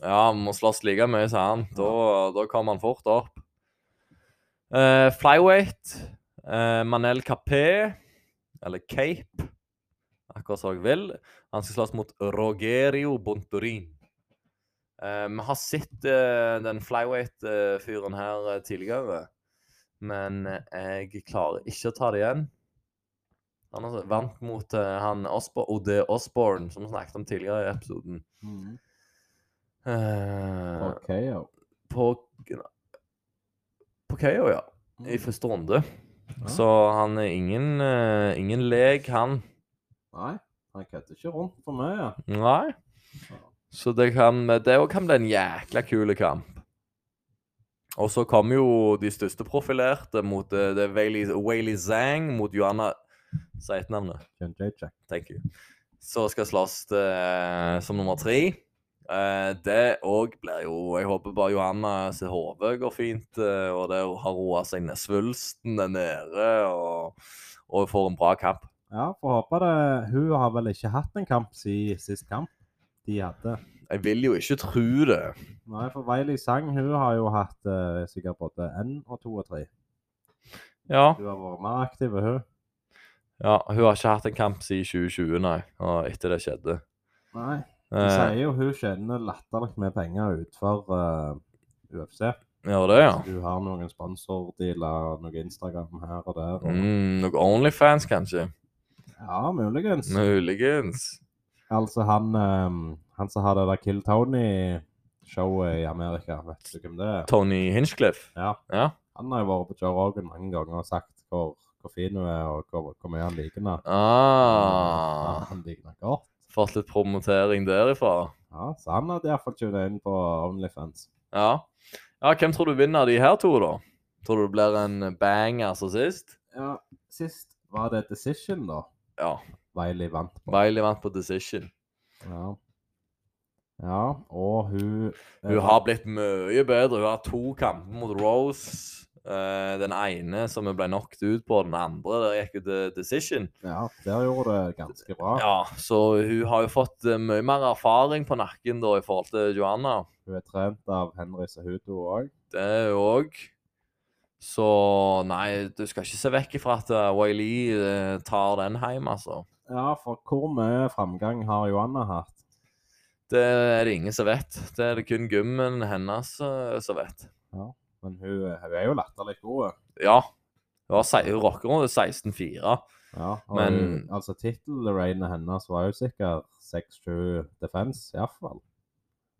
Ja, han må slåss like mye som han. Da, da kommer han fort opp. Uh, flyweight. Eh, Manel Capé, eller Cape, akkurat som jeg vil. Han skal slåss mot Rogerio Bontorin. Eh, vi har sett eh, den flyweight-fyren her eh, tidligere, men jeg klarer ikke å ta det igjen. Han har vant mot eh, han Osbo Ode Osborne, som vi snakket om tidligere i episoden. Eh, på KO. på På KO, ja. I første runde. Ja. Så han er ingen, uh, ingen lek, han. Nei, han kødder ikke rundt for mye. Nei. Så det kan Det kan bli en jækla kul kamp. Og så kommer jo de største profilerte mot eh, det er Weili Weili Zhang mot Johanna Si et navn. Thank you. Så skal slåss eh, som nummer tre. Eh, det òg blir jo Jeg håper bare Johanna sitt hode går fint, eh, og det har roa seg ned. Svulsten er nede, og, og får en bra kamp. Ja, får håpe det. Hun har vel ikke hatt en kamp siden sist kamp de hadde. Jeg vil jo ikke tro det. Nei, for Veili Sang hun har jo hatt eh, sikkert både én og to og tre. Ja. Hun har vært mer aktiv, hun. Ja, hun har ikke hatt en kamp siden 2020, nei. Og etter det skjedde. Nei. De Eh, sier jo hun tjener latterlig med penger utenfor uh, UFC. Gjør det, ja. Du har noen sponsordealer, noe Instagram her og der. Og... Mm, noe Onlyfans, kanskje? Ja, muligens. Muligens. Altså, han, um, han som har det der Kill Tony-showet i Amerika, vet du hvem det er? Tony Hinchcliffe? Ja. Ja. Han har jo vært på Joe Rogan mange ganger og sagt hvor, hvor fin hun er, og hvor, hvor mye han liker henne. Ja, Ah, han liker henne godt. Fått litt promotering derifra. Ja, så han hadde iallfall tunet inn på Onlyfans. Ja. ja. Hvem tror du vinner de her to, da? Tror du det blir en banger som sist? Ja, sist var det Decision, da. Ja. Wiley vant på. Wiley vant på decision. Ja. ja, og hun Hun har blitt mye bedre. Hun har to kamper mot Rose. Eh, den ene som vi ble knocked ut på, den andre der gikk jo til decision. Ja, der gjorde det ganske bra. Ja, så hun har jo fått eh, mye mer erfaring på nakken da i forhold til Joanna. Hun er trent av Henry Sahuto òg. Det er hun òg. Så nei, du skal ikke se vekk ifra at uh, Wiley eh, tar den hjem, altså. Ja, for hvor mye framgang har Joanna hatt? Det er det ingen som vet. Det er det kun gymmen hennes eh, som vet. Men hun, hun er jo latterlig god. Ja. Hun, hun rocker rundt 16-4. Ja, og Men- hun, altså tittelrainet hennes var jo sikkert 6-7 defense, iallfall.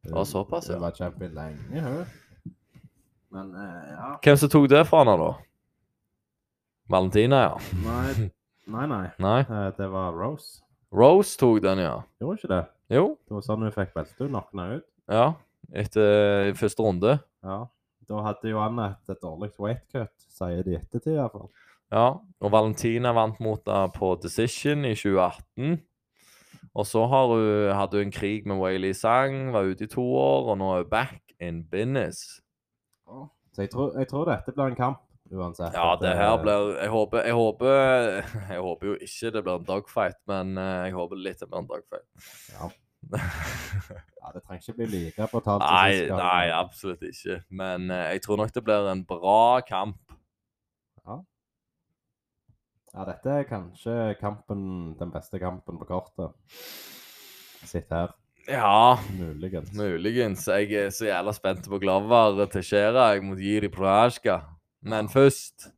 Det var såpass, ja. Hun var champion lenge, hun. Men eh, ja Hvem som tok det fra henne, da? Valentina, ja. Nei, nei. nei. Nei? Eh, Det var Rose. Rose tok den, ja. Gjorde ikke det? Jo. Det var sånn hun fikk beltet. Hun knockna ut. Ja. Etter første runde. Ja. Da hadde Johanna et, et dårlig weight cut, sier de i ettertid iallfall. Ja. Og Valentina vant mot henne på Decision i 2018. Og så har hun, hadde hun en krig med Wayley Sang, var ute i to år, og nå er hun back in business. Så jeg tror, jeg tror dette blir en kamp, uansett. Ja, det her blir Jeg håper Jeg håper, jeg håper jo ikke det blir en dogfight, men eh, jeg håper litt det blir en dogfight. Ja. ja, det trenger ikke bli like brutalt. Nei, nei, absolutt ikke. Men eh, jeg tror nok det blir en bra kamp. Ja, ja, dette er kanskje kampen, den beste kampen på kortet. Sitt her. Ja, Muligens. muligens. Jeg er så jævla spent på Glover til Skjera gi de Prohasjka. Men først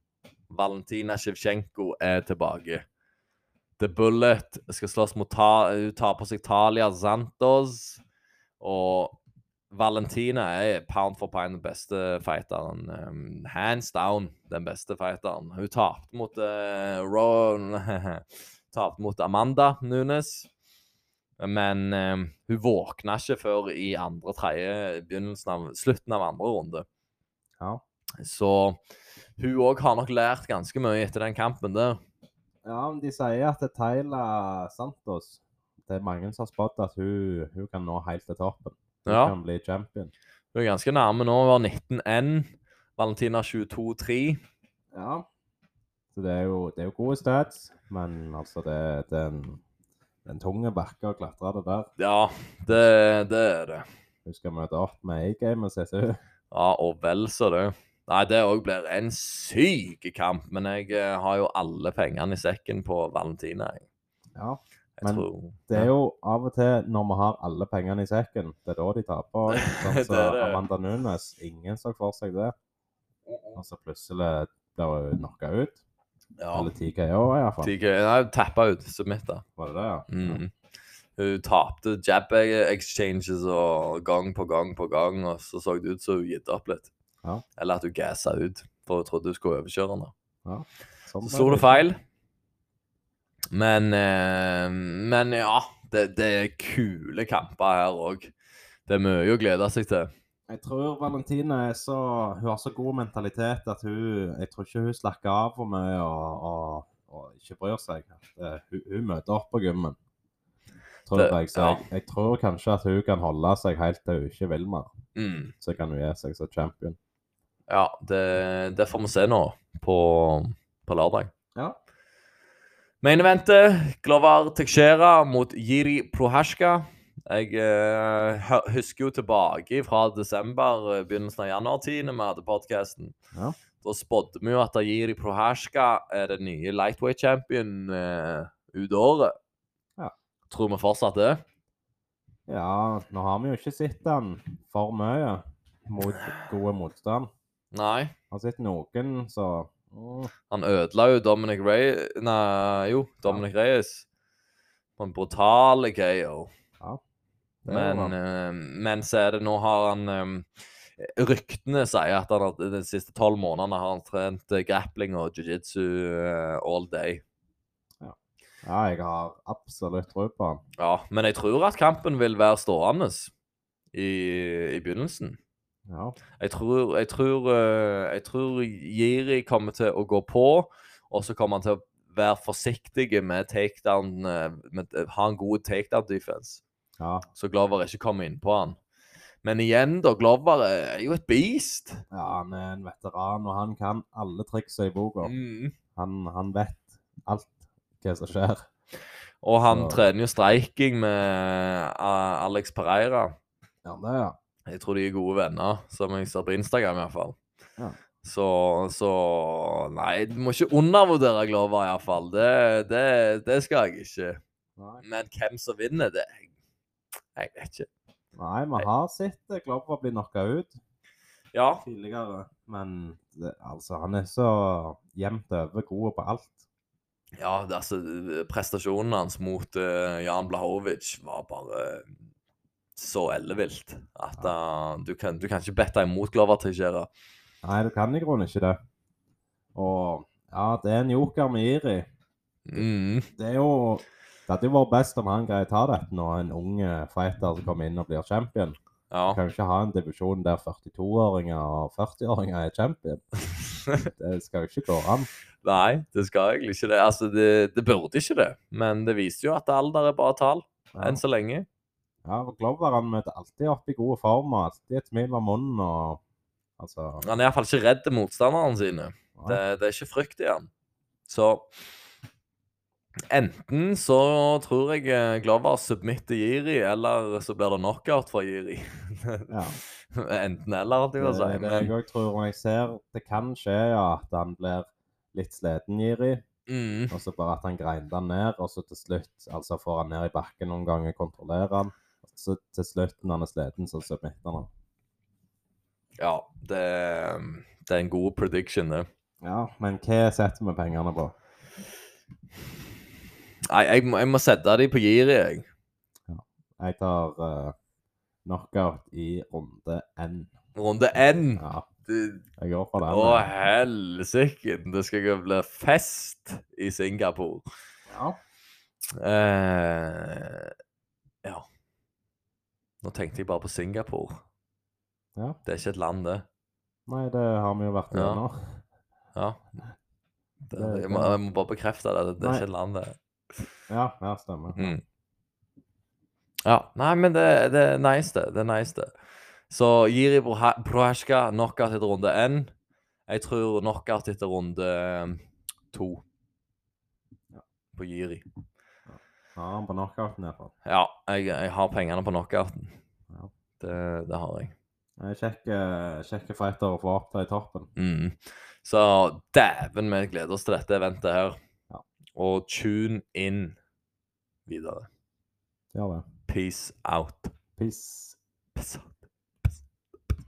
Valentina Shevchenko er tilbake. The Bullet skal slåss mot ta, ta på seg Talia Santos. Og Valentina er pound for pound den beste fighteren. Um, hands down den beste fighteren. Hun tapte mot uh, Ron Tapte mot Amanda Nunes. Men um, hun våkna ikke før i andre, tredje, begynnelsen av slutten av andre runde. Ja. Så hun òg har nok lært ganske mye etter den kampen der. Ja, men de sier at Tyla Santos Det er mange som har spådd at hun, hun kan nå helt til toppen. Hun Ja. kan bli champion. Hun er ganske nærme nå. Hun var 19-N. Valentina 22-3. Ja. Så det er jo, det er jo gode stats, men altså det, det er en, er en tunge bakke å klatre det der. Ja, det, det er det. Hun skal møte opp med A-game og CSU. Ja, og vel så det. Nei, det òg blir en syk kamp. Men jeg eh, har jo alle pengene i sekken på Valentina. Jeg, Ja. jeg Men tror Det er jo av og til når vi har alle pengene i sekken, det er da de taper. Sånn Det som er det. Amanda Nunes. Ingen så for seg det. Og så plutselig blir hun knocka ut. Ja. Eller TKO iallfall. TK, nei, tappa ut. Submitta. Var det det, ja? Mm. Hun tapte jab exchanges og gang på gang på gang, og så så det ut som hun gitt opp litt. Ja. Eller at hun gassa ut, for hun trodde hun skulle overkjøre henne. Sånn Så slo det feil. Men, eh, men ja, det, det er kule kamper her òg. Det er mye å glede seg til. Jeg tror Valentina er så Hun har så god mentalitet at hun Jeg tror ikke hun slakker av for mye og, og, og ikke bryr seg. Det, hun, hun møter opp på gymmen. Tror Det- jeg, så ja. jeg, jeg tror kanskje at hun kan holde seg helt til hun ikke vil mer. Mm. Så kan hun gi seg som champion. Ja, det, det får vi se nå på, på lørdag. Ja. Main eventet, Glover Texera mot Jiri Prohashka. Jeg eh, husker jo tilbake fra desember, eh, begynnelsen av januar-tid, når vi hadde podkasten. Ja. Da spådde vi jo at Jiri Prohashka er den nye lightweight champion eh, ut året. Ja. Tror vi fortsatt det? Ja, nå har vi jo ikke sett han for mye mot gode motstand. Nei. Har sett noen, så oh. Han ødela jo Dominic Reyes Nei, jo, Dominic Reyes. På en brutal KO. Ja. Men, eh, men så er det Nå har han um, Ryktene sier at han de siste tolv månedene har han trent eh, grappling og jiu-jitsu all day. Ja, jeg har absolutt tro på han. Ja, men jeg tror at kampen vil være stående i, i begynnelsen. Ja. Jeg tror, jeg, tror, eh, jeg tror Jiri kommer til å gå på, og så kommer han til å være forsiktig med takedown eh, med, Ha en god takedown-defense, ja. så Glover ikke kommer innpå han. Men igjen, da. Glover er jo et beast. Ja, han er en veteran, og han kan alle triksa i boka. Mm. Han, han vet alt hva som skjer. Og han Så- trener jo streiking med eh, Alex Pereira. Ja, det, ja. Jeg tror de er gode venner, som jeg ser på Instagram i hvert fall. Ja. Så, så Nei, du må ikke undervurdere Glover iallfall. Det, det, det skal jeg ikke. Nei. Men hvem som vinner, det Jeg vet ikke. Nei, vi har sett Glover bli knocka ut Ja. tidligere, men det, altså, han er så jevnt over god på alt. ja det, altså, prestasjonen hans mot uh, Jan Blahovic var bare så ellevilt at uh, du, kan, du kan ikke bette imot Glover Teixeira. Nei, du kan i grunnen ikke det. Og ja, det er en joker med Iri. Mm. Det er jo Det hadde jo vært best om han greier å ta dette når en ung fighter som kommer inn og blir champion. Ja. Du kan jo ikke ha en divisjon der 42-åringer og 40-åringer er champion. Det skal jo ikke gå an. Nei, det skal egentlig ikke det. Altså, det, det burde ikke det. Men det viser jo at alder er bare tall, Ja. enn så lenge. Ja, Glover han møter alltid opp i gode form og alltid et smil om munnen og Altså Han er iallfall ikke redd motstanderne sine. Det, ja. det er ikke frykt i han. Så enten så tror jeg eh, Glover submitter Jiri, eller så blir det knockout for Jiri. ja. enten eller, Det å si. er det jeg òg tror. Jeg ser det kan skje ja, at han blir litt sliten, Jiri. mm, Og så bare at han grinder han ned, og så til slutt altså får han ned i bakken noen ganger, kontrollerer han. Så til slutt, når han er sliten, så submitter han ja, det, det er en god prediction, det. Ja, men hva setter vi pengene på? Nei, jeg jeg må sette de på giret, jeg. Jeg tar uh, knockout i runde N. Runde N. Ja, jeg går for den. Å, helsike! Det skal ikke bli fest i Singapore. Ja. Uh, ja. Nå tenkte jeg bare på Singapore. ja. Det er ikke et land, det. Nei, det har vi jo vært Ja. nå. Ja. Det, Det- jeg, må, jeg må bare bekrefte det. Det er ikke et land, det. Ja, ja, stemmer. Mm. Ja. Nei, men det, det er nice, det. Det er nice, det. Så Jiri Proha- Prohashka, knockout etter runde én. Jeg tror knockout etter runde eh, to. På Jiri. Ja, han på knockouten iallfall. Ja, jeg, jeg har pengene på knockouten. Ja. Det, det har jeg. Kjekke, kjekke fighter å få opp der i toppen. Mm. Så dæven, vi gleder oss til dette eventet her. Ja. Og tune in videre. Gjør det. Peace out. Peace. Peace out.